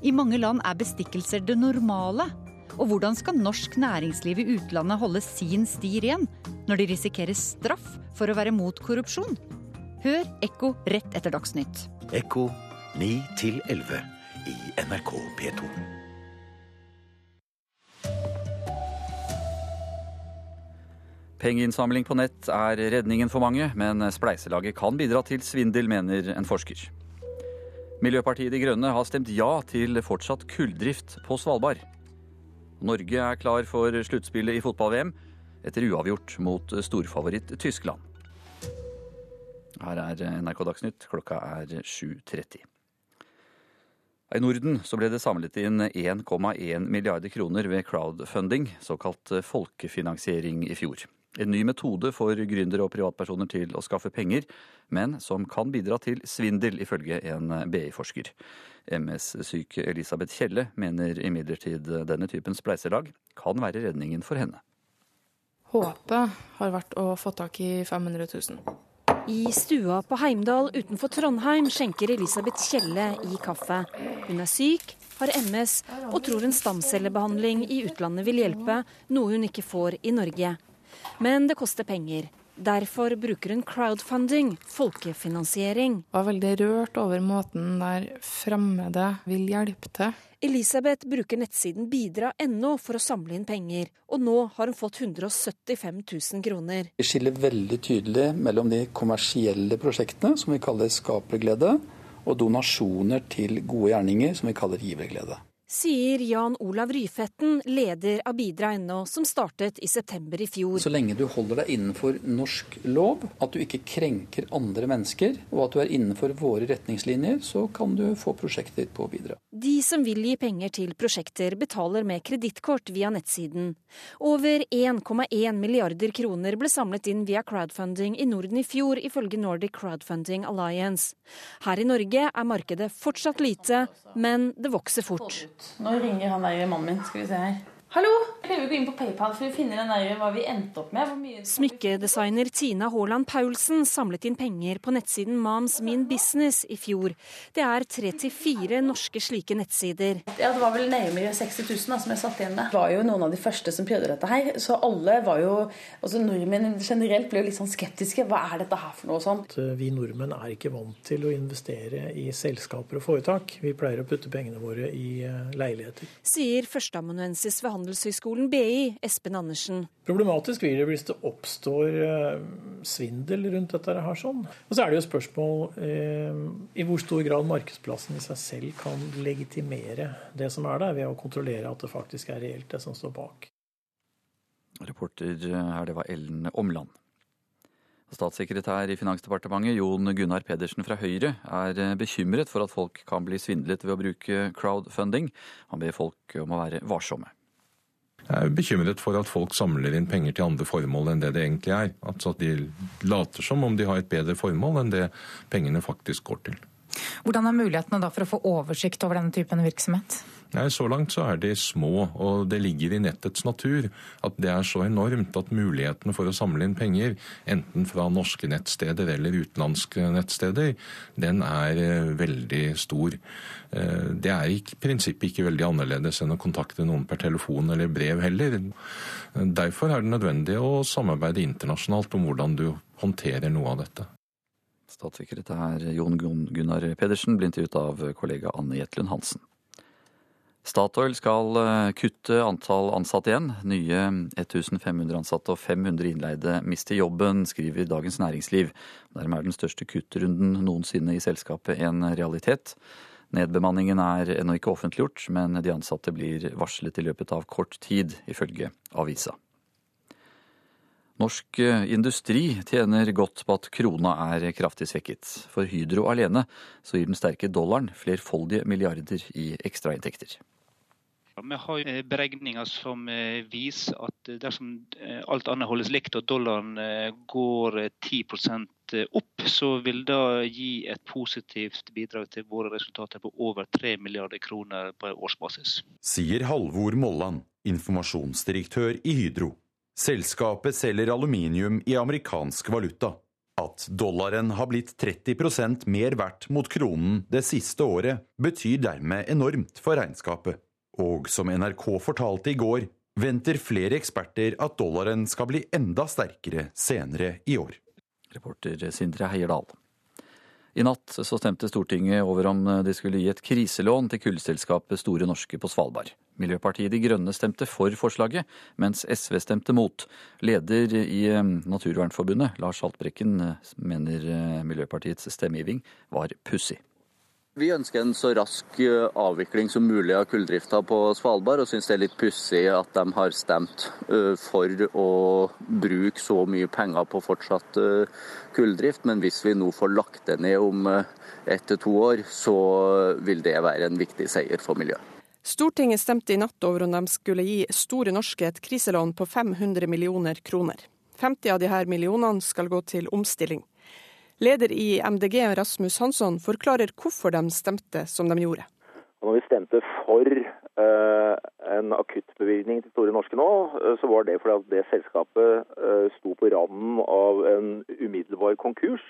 [SPEAKER 55] I mange land er bestikkelser det normale. Og hvordan skal norsk næringsliv i utlandet holde sin sti ren når de risikerer straff for å være mot korrupsjon? Hør Ekko rett etter Dagsnytt.
[SPEAKER 29] Ekko 9 til 11 i NRK P2.
[SPEAKER 31] Pengeinnsamling på nett er redningen for mange, men spleiselaget kan bidra til svindel, mener en forsker. Miljøpartiet De Grønne har stemt ja til fortsatt kulldrift på Svalbard. Norge er klar for sluttspillet i fotball-VM etter uavgjort mot storfavoritt Tyskland. Her er NRK Dagsnytt, klokka er 7.30. I Norden så ble det samlet inn 1,1 milliarder kroner ved crowdfunding, såkalt folkefinansiering, i fjor. En ny metode for gründere og privatpersoner til å skaffe penger, men som kan bidra til svindel, ifølge en BI-forsker. MS-syke Elisabeth Kjelle mener imidlertid denne typen spleiselag kan være redningen for henne.
[SPEAKER 48] Håpet har vært å få tak i 500 000.
[SPEAKER 34] I stua på Heimdal utenfor Trondheim skjenker Elisabeth Kjelle i kaffe. Hun er syk, har MS og tror en stamcellebehandling i utlandet vil hjelpe, noe hun ikke får i Norge. Men det koster penger. Derfor bruker hun crowdfunding, folkefinansiering.
[SPEAKER 48] Jeg var veldig rørt over måten der fremmede vil hjelpe til.
[SPEAKER 34] Elisabeth bruker nettsiden bidra.no for å samle inn penger, og nå har hun fått 175 000 kroner.
[SPEAKER 56] Vi skiller veldig tydelig mellom de kommersielle prosjektene, som vi kaller skaperglede, og donasjoner til gode gjerninger, som vi kaller giverglede
[SPEAKER 34] sier Jan Olav Ryfetten, leder av Bidra.no, som startet i september i fjor.
[SPEAKER 56] Så lenge du holder deg innenfor norsk lov, at du ikke krenker andre mennesker, og at du er innenfor våre retningslinjer, så kan du få prosjektet ditt på bidra.
[SPEAKER 34] De som vil gi penger til prosjekter, betaler med kredittkort via nettsiden. Over 1,1 milliarder kroner ble samlet inn via crowdfunding i Norden i fjor, ifølge Nordic Crowdfunding Alliance. Her i Norge er markedet fortsatt lite, men det vokser fort.
[SPEAKER 48] Nå ringer han der mannen min. Skal vi se her. Hallo! Jeg prøver å gå inn på PayPal for å finne den der, hva vi endte opp med.
[SPEAKER 34] Smykkedesigner Tina Haaland Paulsen samlet inn penger på nettsiden Moms Min Business i fjor. Det er tre til fire norske slike nettsider.
[SPEAKER 48] Ja, Det var vel nærmere 60 000 da, som jeg satt igjen med. Det var jo noen av de første som prøvde dette her. Så alle var jo altså Nordmenn generelt ble jo litt sånn skeptiske. Hva er dette her for noe sånt?
[SPEAKER 32] Vi nordmenn er ikke vant til å investere i selskaper og foretak. Vi pleier å putte pengene våre i eh, leiligheter.
[SPEAKER 34] Sier førsteamanuensis ved Handelshøyskolen BI, Espen Andersen.
[SPEAKER 32] Problematisk blir det hvis det oppstår eh, svindel rundt dette her. sånn. Og så er det jo spørsmål eh, i hvor stor grad markedsplassen i seg selv kan legitimere det som er der, ved å kontrollere at det faktisk er reelt, det som står bak.
[SPEAKER 31] Reporter her, det var Ellen Omland. Statssekretær i Finansdepartementet Jon Gunnar Pedersen fra Høyre er bekymret for at folk kan bli svindlet ved å bruke crowdfunding. Han ber folk om å være varsomme.
[SPEAKER 39] Jeg er bekymret for at folk samler inn penger til andre formål enn det det egentlig er. Altså at de later som om de har et bedre formål enn det pengene faktisk går til.
[SPEAKER 1] Hvordan er mulighetene da for å få oversikt over denne typen virksomhet?
[SPEAKER 39] Nei, Så langt så er de små, og det ligger i nettets natur at det er så enormt at mulighetene for å samle inn penger, enten fra norske nettsteder eller utenlandske nettsteder, den er eh, veldig stor. Eh, det er i prinsippet ikke veldig annerledes enn å kontakte noen per telefon eller brev heller. Derfor er det nødvendig å samarbeide internasjonalt om hvordan du håndterer noe av dette.
[SPEAKER 31] Statssekretær Jon Gunnar Pedersen ble intervjuet av kollega Anne Jetlund Hansen. Statoil skal eh, kutte antall ansatte igjen. Nye 1500 ansatte og 500 innleide mister jobben, skriver Dagens Næringsliv. Dermed er den største kuttrunden noensinne i selskapet en realitet. Nedbemanningen er ennå ikke offentliggjort, men de ansatte blir varslet i løpet av kort tid, ifølge avisa. Norsk eh, industri tjener godt på at krona er kraftig svekket. For Hydro alene så gir den sterke dollaren flerfoldige milliarder i ekstrainntekter.
[SPEAKER 11] Vi har eh, beregninger som eh, viser at dersom alt annet holdes likt og dollaren går 10% opp, så vil det gi et positivt bidrag til våre resultater på over 3 milliarder kroner på årsbasis.
[SPEAKER 10] Sier Halvor Molland, informasjonsdirektør i Hydro. Selskapet selger aluminium i amerikansk valuta. At dollaren har blitt 30% mer verdt mot kronen det siste året, betyr dermed enormt for regnskapet. Og som NRK fortalte i går, venter flere eksperter at dollaren skal bli enda sterkere senere i år.
[SPEAKER 31] Reporter Sindre Heierdal. I natt så stemte Stortinget over om de skulle gi et kriselån til kullselskapet Store Norske på Svalbard. Miljøpartiet De Grønne stemte for forslaget, mens SV stemte mot. Leder i eh, Naturvernforbundet, Lars Haltbrekken, eh, mener eh, Miljøpartiets stemmegiving var pussig.
[SPEAKER 57] Vi ønsker en så rask eh, avvikling som mulig av kulldrifta på Svalbard, og syns det er litt pussig at de har stemt eh, for å bruke så mye penger på fortsatt eh, kulldrift. Men hvis vi nå får lagt det ned om ett til to år, så vil det være en viktig seier for miljøet.
[SPEAKER 55] Stortinget stemte i natt over om de skulle gi Store Norske et kriselån på 500 millioner kroner. 50 av disse millionene skal gå til omstilling. Leder i MDG, Rasmus Hansson, forklarer hvorfor de stemte som de gjorde.
[SPEAKER 3] Når vi stemte for uh, en akuttbevilgning til Store Norske nå, uh, så var det fordi at det selskapet uh, sto på randen av en umiddelbar konkurs.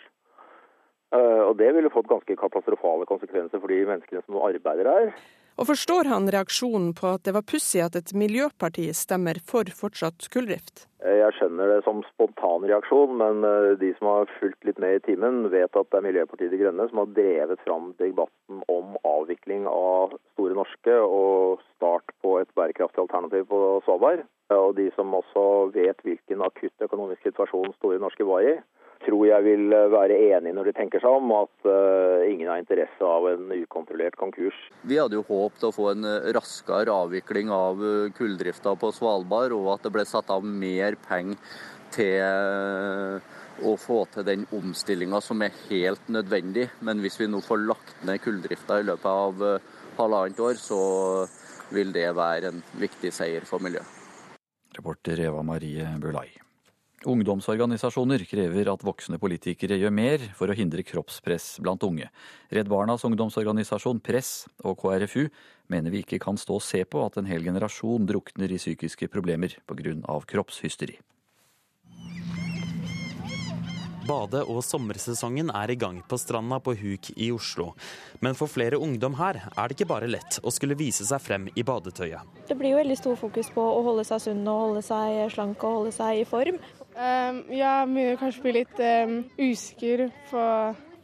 [SPEAKER 3] og det ville fått ganske katastrofale konsekvenser for de menneskene som arbeider her.
[SPEAKER 55] Og forstår han reaksjonen på at det var pussig at et miljøparti stemmer for fortsatt kulldrift?
[SPEAKER 3] Jeg skjønner det som spontan reaksjon, men eh, de som har fulgt litt med i timen, vet at det er Miljøpartiet De Grønne som har drevet fram debatten om avvikling av Store Norske og start på et bærekraftig alternativ på Svalbard. Og de som også vet hvilken akutt økonomisk situasjon Store Norske var i, tror jeg vil eh, være enig når de tenker seg om at uh, ingen har interesse av en ukontrollert konkurs.
[SPEAKER 57] Vi hadde jo håpet å få en eh, raskere avvikling av kulldrifta på Svalbard, og at det ble satt av mer penger til å få til den omstillinga som er helt nødvendig. Men hvis vi nå får lagt ned kulldrifta i løpet av halvannet år, så vil det være en viktig seier for miljøet.
[SPEAKER 31] Reporter Eva Marie Bulai. Ungdomsorganisasjoner krever at voksne politikere gjør mer for å hindre kroppspress blant unge. Redd Barnas ungdomsorganisasjon Press og KrFU mener vi ikke kan stå og se på at en hel generasjon drukner i psykiske problemer pga. kroppshysteri.
[SPEAKER 48] Bade- og sommersesongen er i gang på stranda på Huk i Oslo. Men for flere ungdom her er det ikke bare lett å skulle vise seg frem i badetøyet.
[SPEAKER 58] Det blir jo veldig stor fokus på å holde seg sunn og holde seg slank og holde seg i form.
[SPEAKER 59] Um, jeg begynner kanskje å bli litt um, usikker på,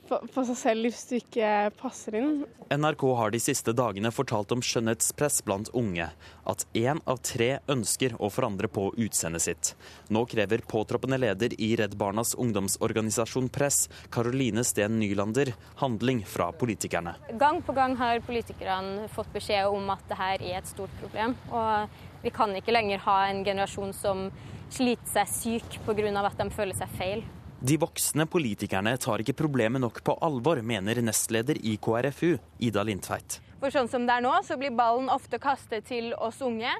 [SPEAKER 59] på, på, seg selv hvis du ikke passer inn.
[SPEAKER 48] NRK har de siste dagene fortalt om skjønnhetspress blant unge. At én av tre ønsker å forandre på utseendet sitt. Nå krever påtroppende leder i Redd Barnas ungdomsorganisasjon Press, Karoline Steen Nylander, handling fra politikerne.
[SPEAKER 60] Gang på gang har politikerne fått beskjed om at dette er et stort problem. Og vi kan ikke lenger ha en generasjon som sliter seg syk pga. at de føler seg feil.
[SPEAKER 48] De voksne politikerne tar ikke problemet nok på alvor, mener nestleder i KrFU, Ida Lindtveit.
[SPEAKER 60] For sånn som det er nå, så blir ballen ofte kastet til oss unge.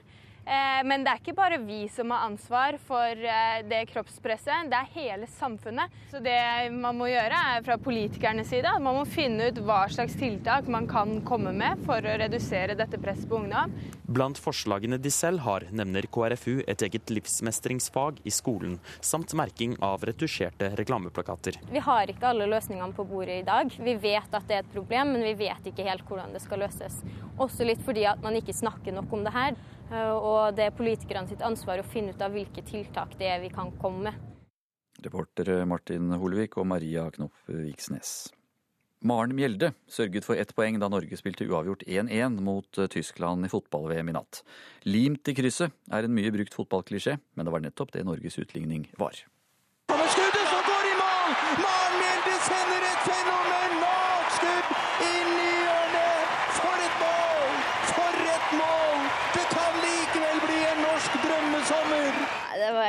[SPEAKER 60] Eh, men det er ikke bare vi som har ansvar for eh, det kroppspresset, det er hele samfunnet. Så det man må gjøre er fra politikernes side at man må finne ut hva slags tiltak man kan komme med for å redusere dette presset på ungdom.
[SPEAKER 48] Blant forslagene de selv har, nevner KrFU et eget livsmestringsfag i skolen, samt merking av retusjerte reklameplakater.
[SPEAKER 60] Vi har ikke alle løsningene på bordet i dag. Vi vet at det er et problem, men vi vet ikke helt hvordan det skal løses. Også litt fordi at man ikke snakker nok om det her. Eh, og det er politikerne sitt ansvar å finne ut av hvilke tiltak det er vi kan komme med.
[SPEAKER 31] Reportere Martin Holvik og Maria Knopp Viksnes. Maren Mjelde sørget for ett poeng da Norge spilte uavgjort 1-1 mot eh, Tyskland i fotball-VM i natt. Limt i krysset er en mye brukt fotballklisjé, men det var nettopp det Norges utligning var.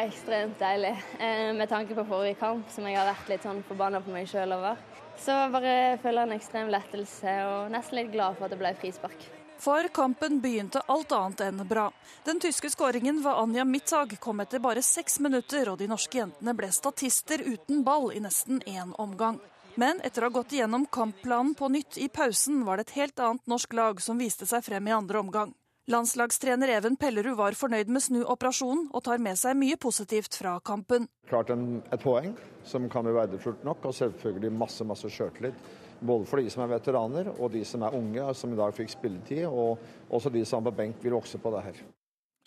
[SPEAKER 61] Ekstremt deilig, eh, med tanke på forrige kamp, som jeg har vært litt sånn forbanna på meg sjøl over. Så bare føler en ekstrem lettelse og nesten litt glad for at det ble frispark.
[SPEAKER 62] For kampen begynte alt annet enn bra. Den tyske skåringen ved Anja Mittag kom etter bare seks minutter, og de norske jentene ble statister uten ball i nesten én omgang. Men etter å ha gått igjennom kampplanen på nytt i pausen, var det et helt annet norsk lag som viste seg frem i andre omgang. Landslagstrener Even Pellerud var fornøyd med snuoperasjonen, og tar med seg mye positivt fra kampen.
[SPEAKER 63] Klart en, et poeng som kan bli verdifullt nok, og selvfølgelig masse masse sjøltillit. Både for de som er veteraner og de som er unge, som i dag fikk spilletid. Og også de som er på benk vil vokse på det her.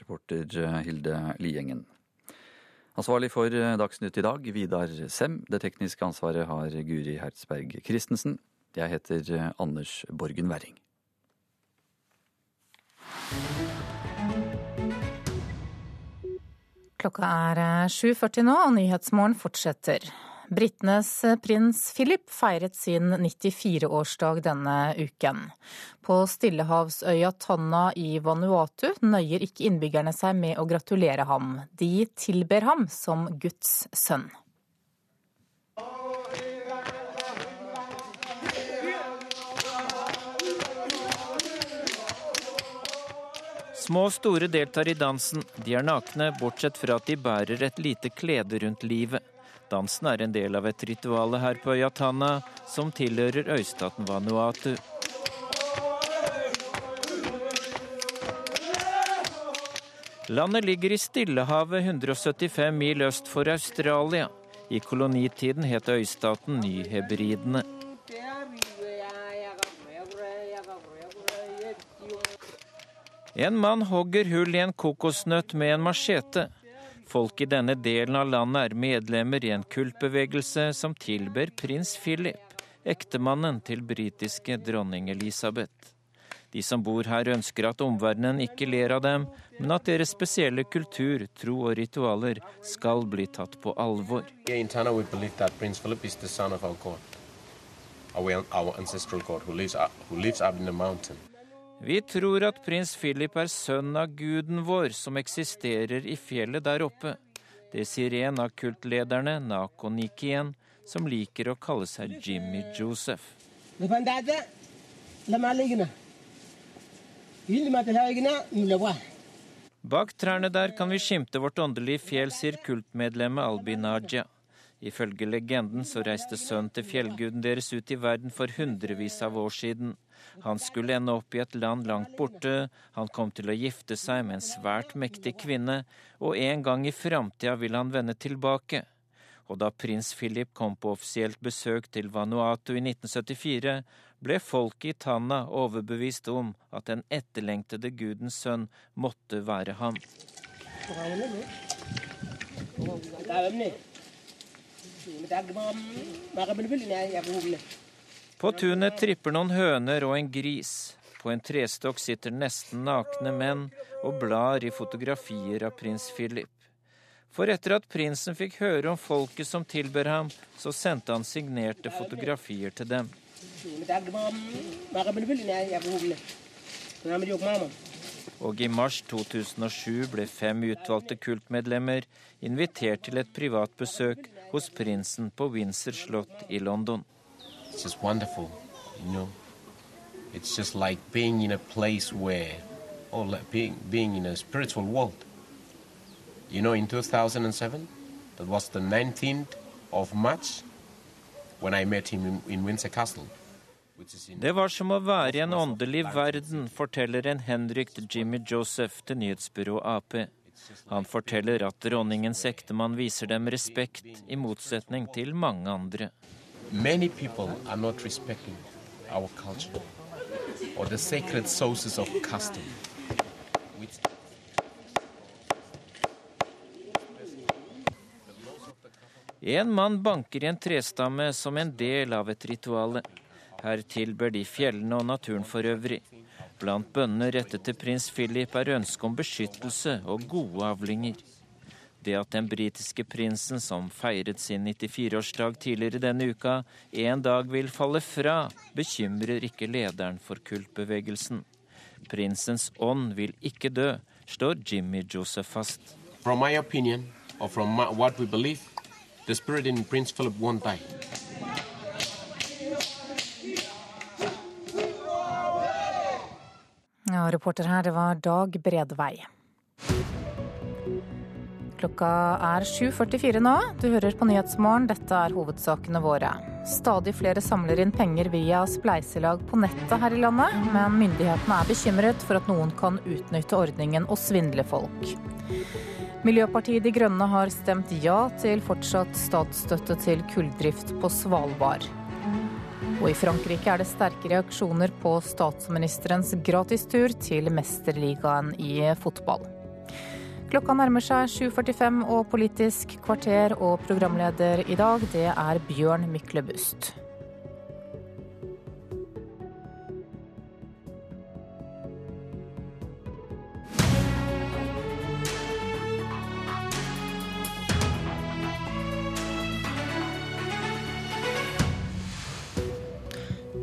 [SPEAKER 31] Reporter eh, Hilde Liengen. Ansvarlig for eh, Dagsnytt i dag, Vidar Sem. Det tekniske ansvaret har Guri Hertzberg Christensen. Jeg heter eh, Anders Borgen Werring.
[SPEAKER 1] Klokka er 7.40 nå, og Nyhetsmorgen fortsetter. Britenes prins Philip feiret sin 94-årsdag denne uken. På stillehavsøya Tanna i Vanuatu nøyer ikke innbyggerne seg med å gratulere ham. De tilber ham som Guds sønn.
[SPEAKER 64] Små og store deltar i dansen. De er nakne, bortsett fra at de bærer et lite klede rundt livet. Dansen er en del av et ritual her på øya Tana, som tilhører øystaten Vanuatu. Landet ligger i Stillehavet 175 mil øst for Australia. I kolonitiden het øystaten Ny-Hebridene. En mann hogger hull i en kokosnøtt med en machete. Folk i denne delen av landet er medlemmer i en kultbevegelse som tilber prins Philip, ektemannen til britiske dronning Elisabeth. De som bor her ønsker at omverdenen ikke ler av dem, men at deres spesielle kultur, tro og ritualer skal bli tatt på alvor.
[SPEAKER 53] Our ancestral god, who lives, who lives up in the mountain.
[SPEAKER 64] Vi tror at prins Philip er sønn av guden vår som eksisterer i fjellet der oppe. Det sier en av kultlederne, Nako Nikien, som liker å kalle seg Jimmy Joseph. Bak trærne der kan vi skimte vårt åndelige fjell, sier kultmedlemmet Albi Naja. Ifølge legenden så reiste sønnen til fjellguden deres ut i verden for hundrevis av år siden. Han skulle ende opp i et land langt borte, han kom til å gifte seg med en svært mektig kvinne, og en gang i framtida vil han vende tilbake. Og da prins Philip kom på offisielt besøk til Vanuatu i 1974, ble folket i Tanna overbevist om at den etterlengtede gudens sønn måtte være ham. På tunet tripper noen høner og en gris. På en trestokk sitter nesten nakne menn og blar i fotografier av prins Philip. For etter at prinsen fikk høre om folket som tilber ham, så sendte han signerte fotografier til dem. Og i mars 2007 ble fem utvalgte kultmedlemmer invitert til et privatbesøk hos prinsen på Windsor slott i London.
[SPEAKER 53] It's just wonderful, you know. It's just like being in a place where, or like being, being in a spiritual world. You know, in 2007, that was the 19th of March, when I met him in, in Windsor Castle.
[SPEAKER 64] Det var som å være i en åndelig verden, forteller en henrykt Jimmy Joseph til nyhetsbyrået Ap. Han forteller at dronningens ektemann viser dem respekt, i motsetning til mange andre.
[SPEAKER 53] Many people are not respecting our culture or the sacred sources of custom.
[SPEAKER 64] En mann banker i en trestamme som en del av et rituale. Her tilber de fjellene og naturen for øvrig. Blant bønnene rettet til prins Philip er ønske om beskyttelse og gode avlinger. Det at den britiske prinsen, som feiret sin 94-årsdag tidligere denne uka, en dag vil falle fra, bekymrer ikke lederen for kultbevegelsen. Prinsens ånd vil ikke dø, slår Jimmy Joseph fast.
[SPEAKER 53] from my opinion, or from my, what we believe, the spirit in Prince Philip won't die.
[SPEAKER 1] Ja, reporter her, det var Dag Bredvei. Klokka er 7.44 nå. Du hører på Nyhetsmorgen. Dette er hovedsakene våre. Stadig flere samler inn penger via spleiselag på nettet her i landet, men myndighetene er bekymret for at noen kan utnytte ordningen og svindle folk. Miljøpartiet De Grønne har stemt ja til fortsatt statsstøtte til kulldrift på Svalbard. Og i Frankrike er det sterke reaksjoner på statsministerens gratistur til mesterligaen i fotball. Klokka nærmer seg 7.45 og Politisk kvarter, og programleder i dag det er Bjørn Myklebust.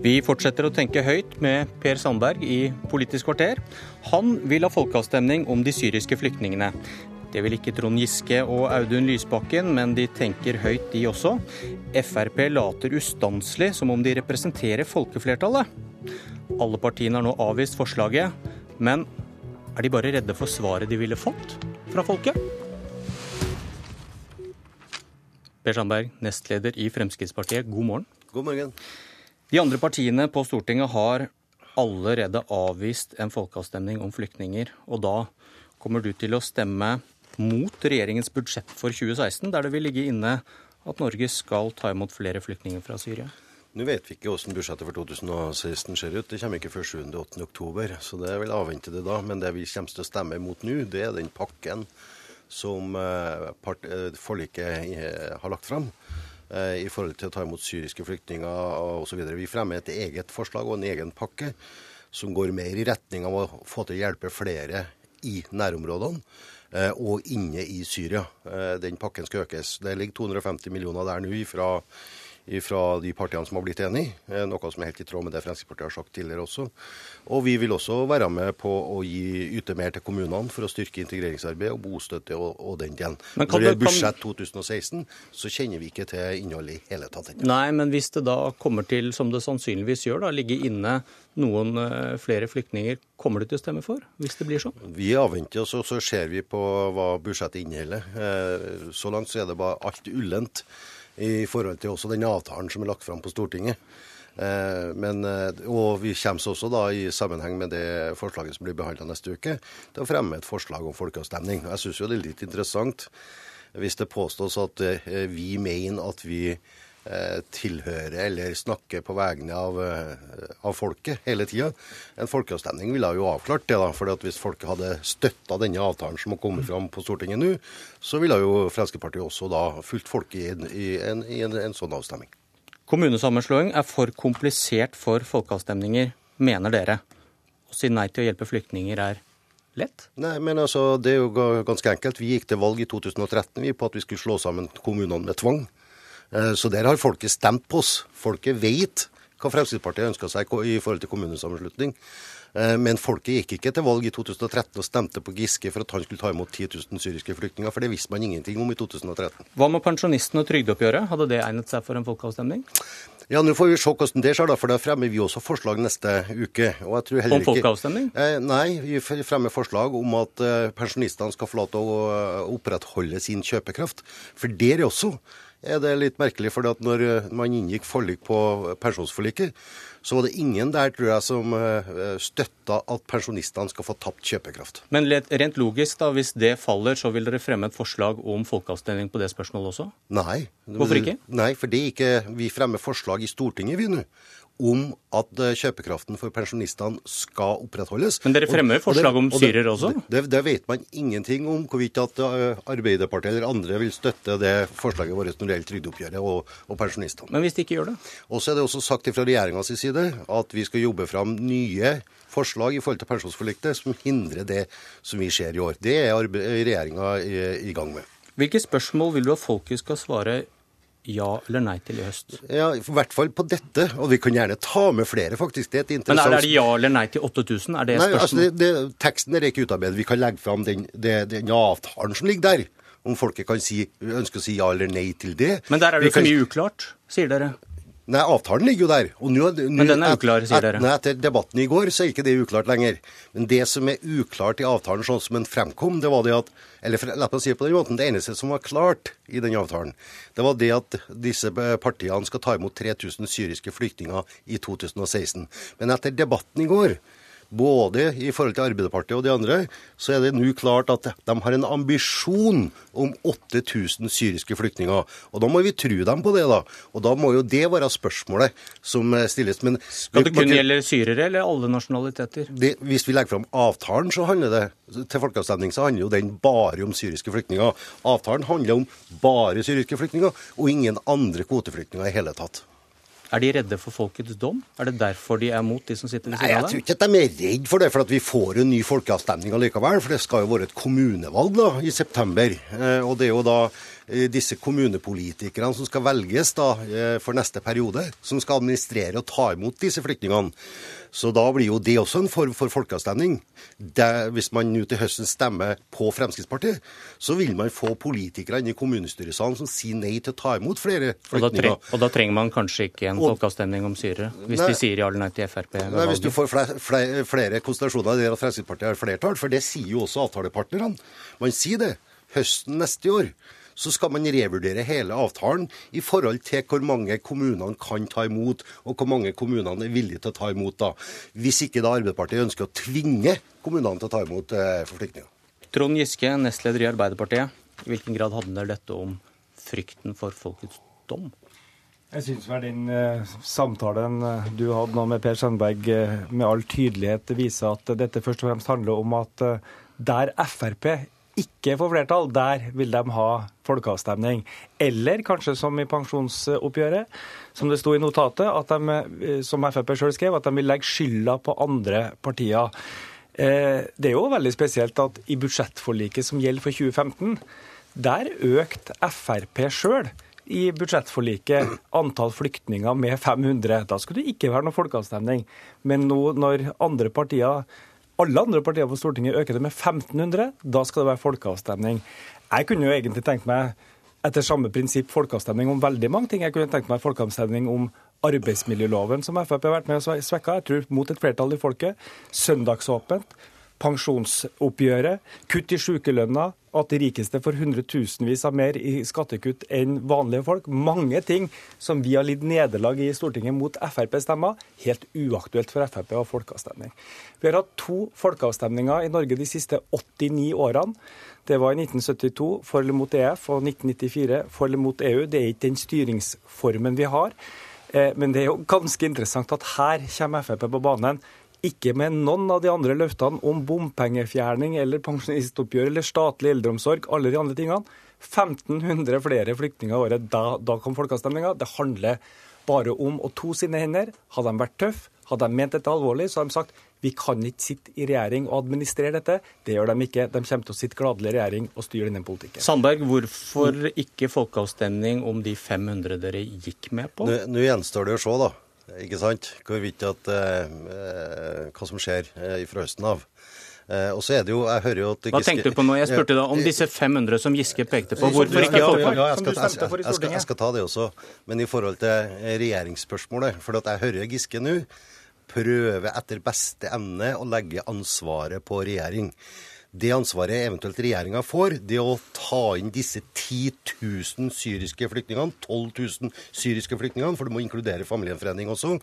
[SPEAKER 65] Vi fortsetter å tenke høyt med Per Sandberg i Politisk kvarter. Han vil ha folkeavstemning om de syriske flyktningene. Det vil ikke Trond Giske og Audun Lysbakken, men de tenker høyt de også. Frp later ustanselig som om de representerer folkeflertallet. Alle partiene har nå avvist forslaget, men er de bare redde for svaret de ville fått fra folket? Per Sandberg, nestleder i Fremskrittspartiet, god morgen.
[SPEAKER 66] God morgen.
[SPEAKER 65] De andre partiene på Stortinget har allerede avvist en folkeavstemning om flyktninger. Og da kommer du til å stemme mot regjeringens budsjett for 2016, der det vil ligge inne at Norge skal ta imot flere flyktninger fra Syria.
[SPEAKER 66] Nå vet vi ikke hvordan budsjettet for 2016 ser ut. Det kommer ikke før 7.-8. oktober, så det vil avvente det da. Men det vi kommer til å stemme imot nå, det er den pakken som eh, eh, forliket eh, har lagt fram. Eh, i forhold til å ta imot syriske flyktninger osv. Vi fremmer et eget forslag og en egen pakke som går mer i retning av å få til å hjelpe flere i nærområdene eh, og inne i Syria. Eh, den pakken skal økes. Det ligger 250 millioner der nå fra fra de partiene som har blitt enige, eh, noe som er helt i tråd med det Fremskrittspartiet har sagt tidligere også. Og vi vil også være med på å gi, yte mer til kommunene for å styrke integreringsarbeid og bostøtte og, og den delen. Når det gjelder budsjett 2016, så kjenner vi ikke til innholdet i hele tatt.
[SPEAKER 65] Nei, men hvis det da kommer til, som det sannsynligvis gjør, da, ligge inne noen uh, flere flyktninger, kommer du til å stemme for, hvis det blir sånn?
[SPEAKER 66] Vi avventer oss, og så ser vi på hva budsjettet inneholder. Uh, så langt så er det bare alt ullent i forhold til også den avtalen som er lagt fram på Stortinget. Eh, men, eh, og vi kommer også da i sammenheng med det forslaget som blir behandla neste uke, til å fremme et forslag om folkeavstemning. Jeg syns det er litt interessant hvis det påstås at eh, vi mener at vi tilhører eller snakker på vegne av, eh, av folket hele tida. En folkeavstemning ville jo avklart det. da, for Hvis folket hadde støtta denne avtalen som har kommet fram på Stortinget nå, så ville jo Fremskrittspartiet også da fulgt folket i, en, i, en, i en, en sånn avstemning.
[SPEAKER 65] Kommunesammenslåing er for komplisert for folkeavstemninger, mener dere. Å si nei til å hjelpe flyktninger er lett?
[SPEAKER 66] Nei, men altså, det er jo ganske enkelt. Vi gikk til valg i 2013 vi, på at vi skulle slå sammen kommunene med tvang. Eh, så der har folket stemt på oss. Folket vet hva Fremskrittspartiet ønska seg i forhold til kommunesammenslutning. Eh, men folket gikk ikke til valg i 2013 og stemte på Giske for at han skulle ta imot 10 000 syriske flyktninger, for det visste man ingenting om i 2013.
[SPEAKER 65] Hva med pensjonistene og trygdeoppgjøret, hadde det egnet seg for en folkeavstemning?
[SPEAKER 66] Ja, nå får vi se hvordan det skjer, da, for da fremmer vi også forslag neste uke.
[SPEAKER 65] om folkeavstemning?
[SPEAKER 66] Eh, nei, vi fremmer forslag om at eh, pensjonistene skal få lov til å opprettholde sin kjøpekraft. For der også er det litt merkelig. For når eh, man inngikk forlik på pensjonsforliket, så var det ingen der tror jeg, som eh, støtta at pensjonistene skal få tapt kjøpekraft.
[SPEAKER 65] Men rent logisk, da, hvis det faller, så vil dere fremme et forslag om folkeavstemning på det spørsmålet også?
[SPEAKER 66] Nei.
[SPEAKER 65] Hvorfor ikke?
[SPEAKER 66] Nei, for det er ikke Vi fremmer forslag i Stortinget, vi nå om at eh, kjøpekraften for pensjonistene skal opprettholdes.
[SPEAKER 65] Men dere fremmer jo forslag om syrer også?
[SPEAKER 66] Det, det, vet man ingenting om, hvorvidt at eh, Arbeiderpartiet eller andre vil støtte det forslaget vårt når det gjelder trygdeoppgjøret og, og pensjonistene.
[SPEAKER 65] Men hvis de ikke gjør det?
[SPEAKER 66] Og så er det også sagt fra regjeringas side at vi skal jobbe fram nye forslag i forhold til pensjonsforliktet som hindrer det som vi ser i år. Det er regjeringa i, i gang med.
[SPEAKER 65] Hvilke spørsmål vil du at folket skal svare ja eller nei til i høst?
[SPEAKER 66] Ja, I hvert fall på dette, og vi kan gjerne ta med flere, faktisk. Det er et interessant...
[SPEAKER 65] Men er det ja eller nei til 8000? Er det
[SPEAKER 66] nei,
[SPEAKER 65] spørsmål?
[SPEAKER 66] altså det, det, teksten er ikke utarbeidet. Vi kan legge fram den, den, avtalen som ligger der. Om folket kan si, ønsker å si ja eller nei til det.
[SPEAKER 65] Men der er det jo kan... mye uklart, sier dere.
[SPEAKER 66] Nei, avtalen ligger jo der.
[SPEAKER 65] Nå, Men den er uklar, sier dere?
[SPEAKER 66] Nei, etter debatten i går så er ikke det uklart lenger. Men det som er uklart i avtalen sånn som den fremkom, det var det at Eller la meg si det på den måten, det eneste som var klart i den avtalen, det var det at disse partiene skal ta imot 3000 syriske flyktninger i 2016. Men etter debatten i går både i forhold til Arbeiderpartiet og de andre, så er det nå klart at de har en ambisjon om 8000 syriske flyktninger. Og da må vi tro dem på det, da. Og da må jo det være spørsmålet som stilles. Men
[SPEAKER 65] Skal det kun gjelde syrere eller alle nasjonaliteter?
[SPEAKER 66] Det, hvis vi legger fram avtalen, så handler det til folkeavstemning så handler jo den bare om syriske flyktninger. Avtalen handler om bare syriske flyktninger, og ingen andre kvoteflyktninger i hele tatt.
[SPEAKER 65] Er de redde for folkets dom? Er det derfor de er mot de som sitter ved
[SPEAKER 66] siden av deg? Jeg tror ikke at de er redd for det, for at vi får en ny folkeavstemning allikevel. For det skal jo være et kommunevalg da, i september. Eh, og det er jo da eh, disse kommunepolitikerne som skal velges da eh, for neste periode, som skal administrere og ta imot disse flyktningene. Så da blir jo det også en form for folkeavstemning. hvis man nå til høsten stemmer på Fremskrittspartiet, så vil man få politikere i kommunestyresalen som sier nei til å ta imot flere flyktninger.
[SPEAKER 65] Og og da trenger man kanskje ikke en folkeavstemning om syrere, hvis nei, de sier ja eller nei til Frp?
[SPEAKER 66] Nei, hvis du får flere, flere, flere konstellasjoner der at Fremskrittspartiet har flertall, for det sier jo også avtalepartnerne. Man sier det. Høsten neste år så skal man revurdere hele avtalen i forhold til hvor mange kommunene kan ta imot, og hvor mange kommunene er villige til å ta imot. da. Hvis ikke da Arbeiderpartiet ønsker å tvinge kommunene til å ta imot eh, flyktninger.
[SPEAKER 65] Trond Giske, nestleder i Arbeiderpartiet. I hvilken grad handler dette om frykten for folkets dom?
[SPEAKER 67] Jeg syns vel den uh, samtalen du hadde nå med Per Sandberg, uh, med all tydelighet viser at dette først og fremst handler om at der Frp ikke får flertall, der vil de ha folkeavstemning. Eller kanskje som i pensjonsoppgjøret, som det sto i notatet, at de, eh, som Frp sjøl skrev, at de vil legge skylda på andre partier. Eh, det er jo veldig spesielt at i budsjettforliket som gjelder for 2015, der økte Frp sjøl i budsjettforliket antall flyktninger med 500. Da skulle det ikke være noe folkeavstemning. Men nå når andre partier alle andre partier på Stortinget øker det med 1500. Da skal det være folkeavstemning. Jeg kunne jo egentlig tenkt meg etter samme prinsipp folkeavstemning om veldig mange ting. Jeg kunne tenkt meg folkeavstemning om arbeidsmiljøloven, som Frp har vært med og svekka, Jeg tror mot et flertall i folket. Søndagsåpent pensjonsoppgjøret, kutt i sykelønna, at de rikeste får hundretusenvis av mer i skattekutt enn vanlige folk. Mange ting som vi har lidd nederlag i Stortinget mot Frp-stemmer. Helt uaktuelt for Frp å ha folkeavstemning. Vi har hatt to folkeavstemninger i Norge de siste 89 årene. Det var i 1972 for eller mot EF og 1994 for eller mot EU. Det er ikke den styringsformen vi har. Eh, men det er jo ganske interessant at her kommer Frp på banen ikke med noen av de andre løftene om bompengefjerning eller pensjonistoppgjør eller statlig eldreomsorg, alle de andre tingene. 1500 flere flyktninger i året. Da, da kom folkeavstemninga. Det handler bare om å to sine hender. Hadde de vært tøffe, hadde de ment dette alvorlig, så hadde de sagt vi kan ikke sitte i regjering og administrere dette. Det gjør de ikke. De kommer til å sitte gladelig i regjering og styre denne politikken.
[SPEAKER 65] Sandberg, hvorfor ikke folkeavstemning om de 500 dere gikk med på?
[SPEAKER 66] Nå, nå gjenstår det å se, da. Ikke sant? Hvorvidt at eh, Hva som skjer eh, fra høsten av. Eh, og så er det jo, jeg hører jo at
[SPEAKER 65] Hva tenkte du på nå? Jeg spurte da om disse 500 som Giske pekte på. Hvorfor ikke folk?
[SPEAKER 66] Ja, jeg, skal, jeg, jeg, skal, jeg, skal, ta det også. Men i forhold til regjeringsspørsmålet For at jeg hører Giske nå prøve etter beste evne å legge ansvaret på regjering. Det ansvaret eventuelt regjeringa får, det å ta inn disse 10 000 syriske flyktningene, 12 000 syriske flyktningene, for det må inkludere familiegjenforening også.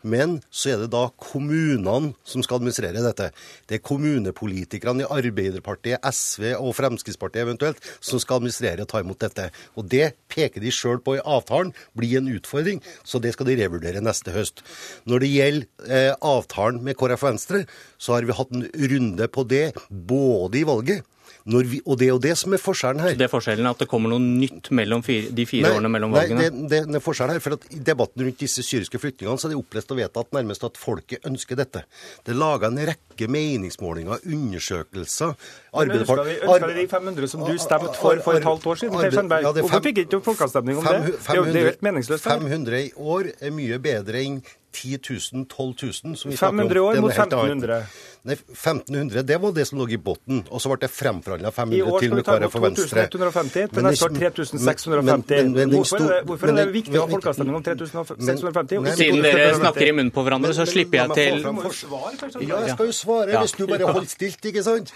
[SPEAKER 66] Men så er det da kommunene som skal administrere dette. Det er kommunepolitikerne i Arbeiderpartiet, SV og Fremskrittspartiet eventuelt som skal administrere og ta imot dette. Og det peker de sjøl på i avtalen blir en utfordring, så det skal de revurdere neste høst. Når det gjelder eh, avtalen med KrF og Venstre, så har vi hatt en runde på det. både både i valget Vi, og det er jo det som er forskjellen her.
[SPEAKER 65] Så det er forskjellen at det kommer noe nytt mellom fire, de fire
[SPEAKER 66] nei,
[SPEAKER 65] årene mellom valgene?
[SPEAKER 66] Nei, det, det er forskjellen her. for at I debatten rundt disse syriske flyktningene så er det opplest og vedtatt nærmest at folket ønsker dette. Det er laga en rekke meningsmålinger, undersøkelser
[SPEAKER 67] ønsker vi, de 500 som du stemte for for et halvt år siden? Per Sandberg?
[SPEAKER 66] Ja,
[SPEAKER 67] Hvorfor fikk ikke du folkeavstemning om det? Er det er jo helt meningsløst.
[SPEAKER 66] 500 i år er mye bedre enn 10 000, 12 000 vi
[SPEAKER 67] 500 år mot
[SPEAKER 66] helt annet.
[SPEAKER 67] 1500.
[SPEAKER 66] Nei, 1500, det var det som lå i bunnen. Og så ble det fremforhandla
[SPEAKER 67] I
[SPEAKER 66] 500 til
[SPEAKER 67] skal vi
[SPEAKER 66] med KrF og Venstre.
[SPEAKER 67] 2150, til
[SPEAKER 66] Men
[SPEAKER 67] neste år
[SPEAKER 66] det-
[SPEAKER 67] 3650.
[SPEAKER 66] men- men- men den
[SPEAKER 67] Hvorfor er det, hvorfor er det viktig å ha folkeavstemning om 3650?
[SPEAKER 65] Siden dere snakker i munnen på hverandre, så slipper jeg til
[SPEAKER 66] Ja, jeg skal jo svare hvis du bare holder stilt, ikke sant?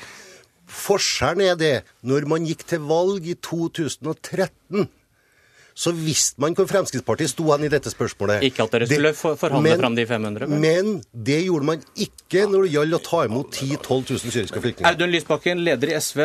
[SPEAKER 66] Forskjellen er det, når man gikk til valg i 2013 så visste man hvor Fremskrittspartiet sto hen i dette spørsmålet.
[SPEAKER 65] Ikke at dere skulle
[SPEAKER 66] Det-
[SPEAKER 65] for- forhandle
[SPEAKER 66] men-
[SPEAKER 65] fram de 500? Men.
[SPEAKER 66] Men det gjorde man ikke når det gjaldt å ta imot 10 000-12 000 syriske flyktninger.
[SPEAKER 65] Audun Lysbakken, leder i SV.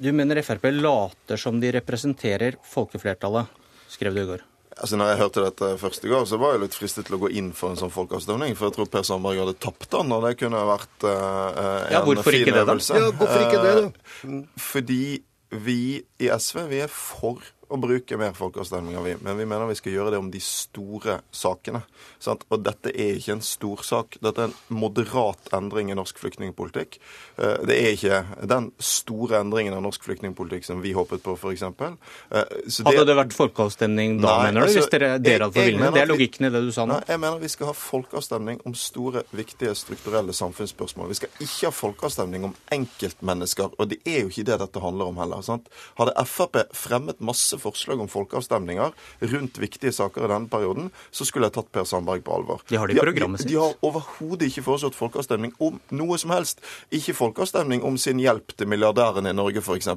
[SPEAKER 65] Du mener Frp later som de representerer folkeflertallet, skrev du i går.
[SPEAKER 68] Altså, når jeg hørte dette første gang, så var jeg litt fristet til å gå inn for en sånn folkeavstemning. For jeg tror Per Sandberg hadde tapt den, og det kunne vært uh, en
[SPEAKER 65] Ja, hvorfor
[SPEAKER 68] fin
[SPEAKER 65] ikke det, da?
[SPEAKER 68] øvelse.
[SPEAKER 65] Ja, hvorfor ikke det, da?
[SPEAKER 68] Eh, fordi vi i SV vi er for å bruke mer folkeavstemninger, vi. Men vi mener vi skal gjøre det om de store sakene. Sant? Og dette er ikke en stor sak. Dette er en moderat endring i norsk flyktningpolitikk. Eh, Det er ikke den store endringen av norsk flyktningpolitikk som vi håpet på, f.eks.
[SPEAKER 65] Hadde det vært folkeavstemning da,
[SPEAKER 68] Nei,
[SPEAKER 65] mener du?
[SPEAKER 68] altså,
[SPEAKER 65] hvis dere, dere hadde
[SPEAKER 68] jeg
[SPEAKER 65] Det er logikken i det du sa nå.
[SPEAKER 68] Nei, jeg mener vi skal ha folkeavstemning om store, viktige strukturelle samfunnsspørsmål. Vi skal ikke ha folkeavstemning om enkeltmennesker, og det er jo ikke det dette handler om heller. sant? Hadde Frp fremmet masse forslag om folkeavstemninger rundt viktige saker i denne perioden, så skulle jeg tatt Per Sandberg på alvor.
[SPEAKER 65] De har det i programmet
[SPEAKER 68] de, de har overhodet ikke foreslått folkeavstemning om noe som helst. Ikke folkeavstemning om sin hjelp til milliardærene i Norge, f.eks.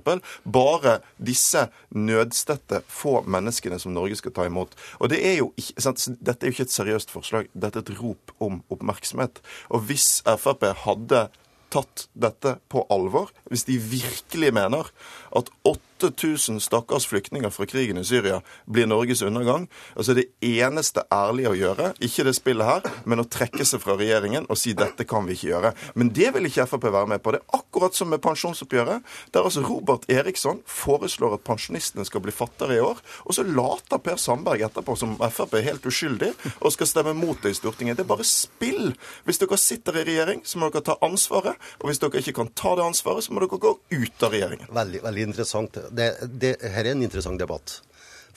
[SPEAKER 68] Bare disse nødstedte få menneskene som Norge skal ta imot. Og det er jo ikke, sant? Dette er jo ikke et seriøst forslag, dette er et rop om oppmerksomhet. Og hvis Frp hadde tatt dette på alvor, hvis de virkelig mener at 8000 stakkars flyktninger fra krigen i Syria blir Norges undergang, altså det eneste ærlige å gjøre, ikke det spillet her, men å trekke seg fra regjeringen og si dette kan vi ikke gjøre. Men det vil ikke Frp være med på. Det er akkurat som med pensjonsoppgjøret, der altså Robert Eriksson foreslår at pensjonistene skal bli fattigere i år, og så later Per Sandberg etterpå som Frp er helt uskyldig og skal stemme mot det i Stortinget. Det er bare spill. Hvis dere sitter i regjering, så må dere ta ansvaret, og hvis dere ikke kan ta det ansvaret, så må dere gå ut av regjeringen.
[SPEAKER 66] Veldig, veldig interessant. Det, det, her er en interessant debatt.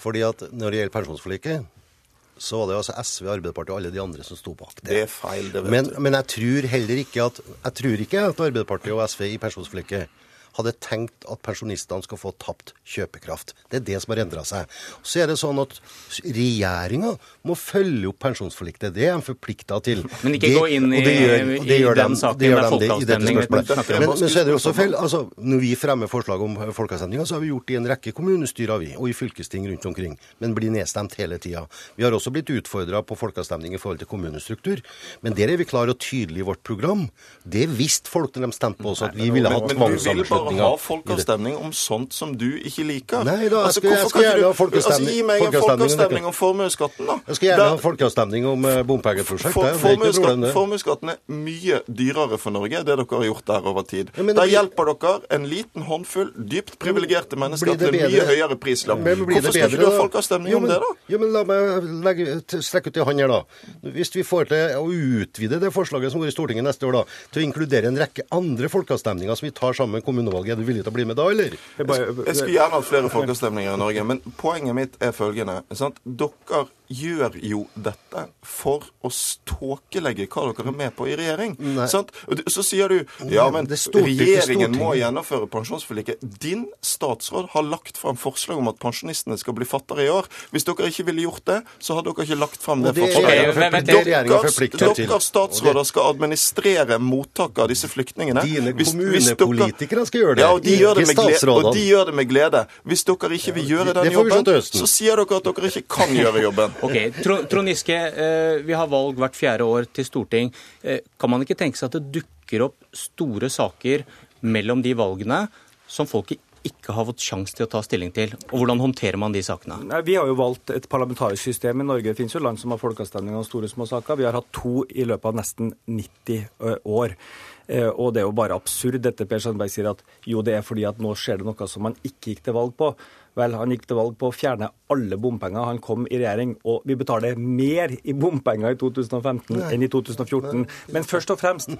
[SPEAKER 66] Fordi at når det gjelder pensjonsforliket, så var det altså SV, Arbeiderpartiet og alle de andre som sto bak det.
[SPEAKER 68] Det er feil, det vet
[SPEAKER 66] Men,
[SPEAKER 68] du.
[SPEAKER 66] men jeg tror heller ikke at, jeg tror ikke at Arbeiderpartiet og SV i pensjonsforliket hadde tenkt at pensjonistene skal få tapt kjøpekraft. Det er det som har endra seg. Så er det sånn at regjeringa må følge opp pensjonsforliket. Det er de forplikta til.
[SPEAKER 65] Men ikke
[SPEAKER 66] Det-
[SPEAKER 65] gå inn
[SPEAKER 66] i, det gjør- det gjør
[SPEAKER 65] i
[SPEAKER 66] den
[SPEAKER 65] saken
[SPEAKER 66] det gjør det i dette spørsmålet. Men, men så er det også feil. altså, Når vi fremmer forslag om folkeavstemninger, så har vi gjort det i en rekke kommunestyrer vi, og i fylkesting rundt omkring, men blir nedstemt hele tida. Vi har også blitt utfordra på folkeavstemning i forhold til kommunestruktur, men der er vi klare og tydelige i vårt program. Det visste folk når de stemte på oss, at vi ville hatt
[SPEAKER 68] Men, vil ha folkeavstemning om sånt som du ikke liker.
[SPEAKER 66] Nei da,
[SPEAKER 68] Altså,
[SPEAKER 66] jeg skal gjerne ha folkeavstemning-
[SPEAKER 68] Altså, gi meg en
[SPEAKER 66] folkeavstemning om
[SPEAKER 68] formuesskatten, da.
[SPEAKER 66] Jeg skal gjerne ha folkeavstemning om bompengeprosjektet. bompengeprosjekt. Ikke noe problem,
[SPEAKER 68] formuesskatten, formuesskatten er mye dyrere for Norge, det dere har gjort der over tid.
[SPEAKER 66] Ja,
[SPEAKER 68] der hjelper dere en liten håndfull dypt privilegerte mennesker til en mye høyere prislapp. Hvorfor skal ikke du ha folkeavstemning om det, da?
[SPEAKER 66] Jo, men La meg legge, strekke ut en hånd her, da. Hvis vi får til å utvide det forslaget som går i Stortinget neste år, da, til å inkludere en rekke andre folkeavstemninger som vi tar sammen med kommunevalget, er du villig til å bli med da, eller?
[SPEAKER 68] Jeg skulle gjerne hatt flere folkeavstemninger i Norge, men poenget mitt er følgende. Sant? Dere gjør jo dette for å ståkelegge hva dere er med på i regjering. Sant? Så sier du ja, men
[SPEAKER 66] er er
[SPEAKER 68] regjeringen må gjennomføre pensjonsforliket. Din statsråd har lagt fram forslag om at pensjonistene skal bli fattigere i år. Hvis dere ikke ville gjort det, så hadde dere ikke lagt fram det
[SPEAKER 66] det
[SPEAKER 68] forslaget.
[SPEAKER 66] er
[SPEAKER 68] Deres, deres statsråder skal administrere mottaket av disse flyktningene.
[SPEAKER 66] Dine kommunepolitikere skal gjøre det,
[SPEAKER 68] Ja, og de,
[SPEAKER 66] ikke statsrådene.
[SPEAKER 68] og de gjør det med glede. Hvis dere ikke vil gjøre den jobben, så sier dere at dere ikke kan gjøre jobben.
[SPEAKER 65] Ok, Trond Giske, eh, vi har valg hvert fjerde år til storting. Eh, Kan man ikke tenke seg at det dukker opp store saker mellom de valgene som folket ikke har fått sjanse til å ta stilling til? Og hvordan håndterer man de sakene?
[SPEAKER 67] Nei, Vi har jo valgt et parlamentarisk system i Norge. Det finnes jo land som har folkeavstemning om store små saker. Vi har hatt to i løpet av nesten 90 år. Eh, og det er jo bare absurd dette Per Sandberg sier at jo, det er fordi at nå skjer det noe som man ikke gikk til valg på. Vel, han gikk til valg på å fjerne alle bompenger. Han kom i regjering, og vi betaler mer i bompenger i 2015 Nei. enn i 2014. Men først og fremst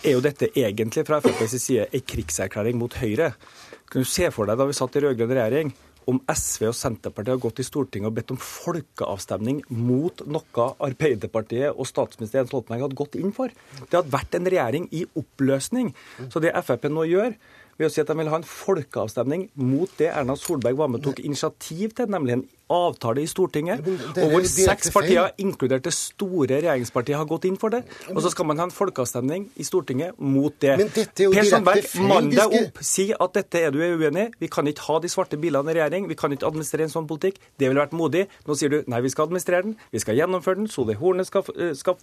[SPEAKER 67] er jo dette egentlig fra FrPs side en krigserklæring mot Høyre. Kan du se for deg da vi satt i rød-grønn regjering, om SV og Senterpartiet har gått i Stortinget og bedt om folkeavstemning mot noe Arbeiderpartiet og statsminister Jens Stoltenberg hadde gått inn for. Det hadde vært en regjering i oppløsning. Så det Frp nå gjør, ved å si at de vil ha en folkeavstemning mot det Erna Solberg var med og tok initiativ til, nemlig en avtale i Stortinget, og hvor seks partier, inkludert det store regjeringspartiet, har gått inn for det. Og så skal man ha en folkeavstemning i Stortinget mot det. Per Sandberg, mann deg opp, si at dette er du uenig i. Vi kan ikke ha de svarte bilene i regjering. Vi kan ikke administrere en sånn politikk. Det ville vært modig. Nå sier du nei, vi skal administrere den, vi skal gjennomføre den. Solveig Horne skal, uh, skal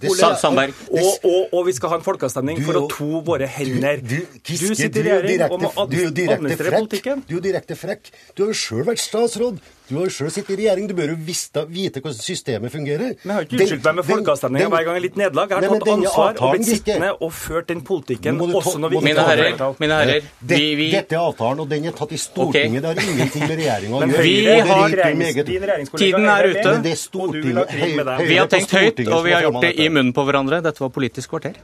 [SPEAKER 67] og, og, og, vi skal ha en folkeavstemning for å to våre hender. Du, du, du sitter i regjering og.
[SPEAKER 69] Du er jo direkte frekk. Du har jo sjøl vært statsråd. Du har jo sjøl sittet i regjering, du bør jo vite, vite hvordan systemet fungerer.
[SPEAKER 67] Men jeg har ikke unnskyldt meg med folkeavstemninger hver gang er litt nederlag. Jeg har tatt ansvar og blitt sittende og ført den politikken også når vi
[SPEAKER 65] har flertall. Mine herrer, vi, vi...
[SPEAKER 69] Dette er avtalen, og den er tatt i Stortinget. Okay. Det har ingenting med regjeringa å gjøre.
[SPEAKER 65] Vi har Tiden er ute.
[SPEAKER 69] Men det er Stortinget,
[SPEAKER 65] Vi har tenkt høyt, og vi har gjort det i munnen på hverandre. Dette var Politisk kvarter.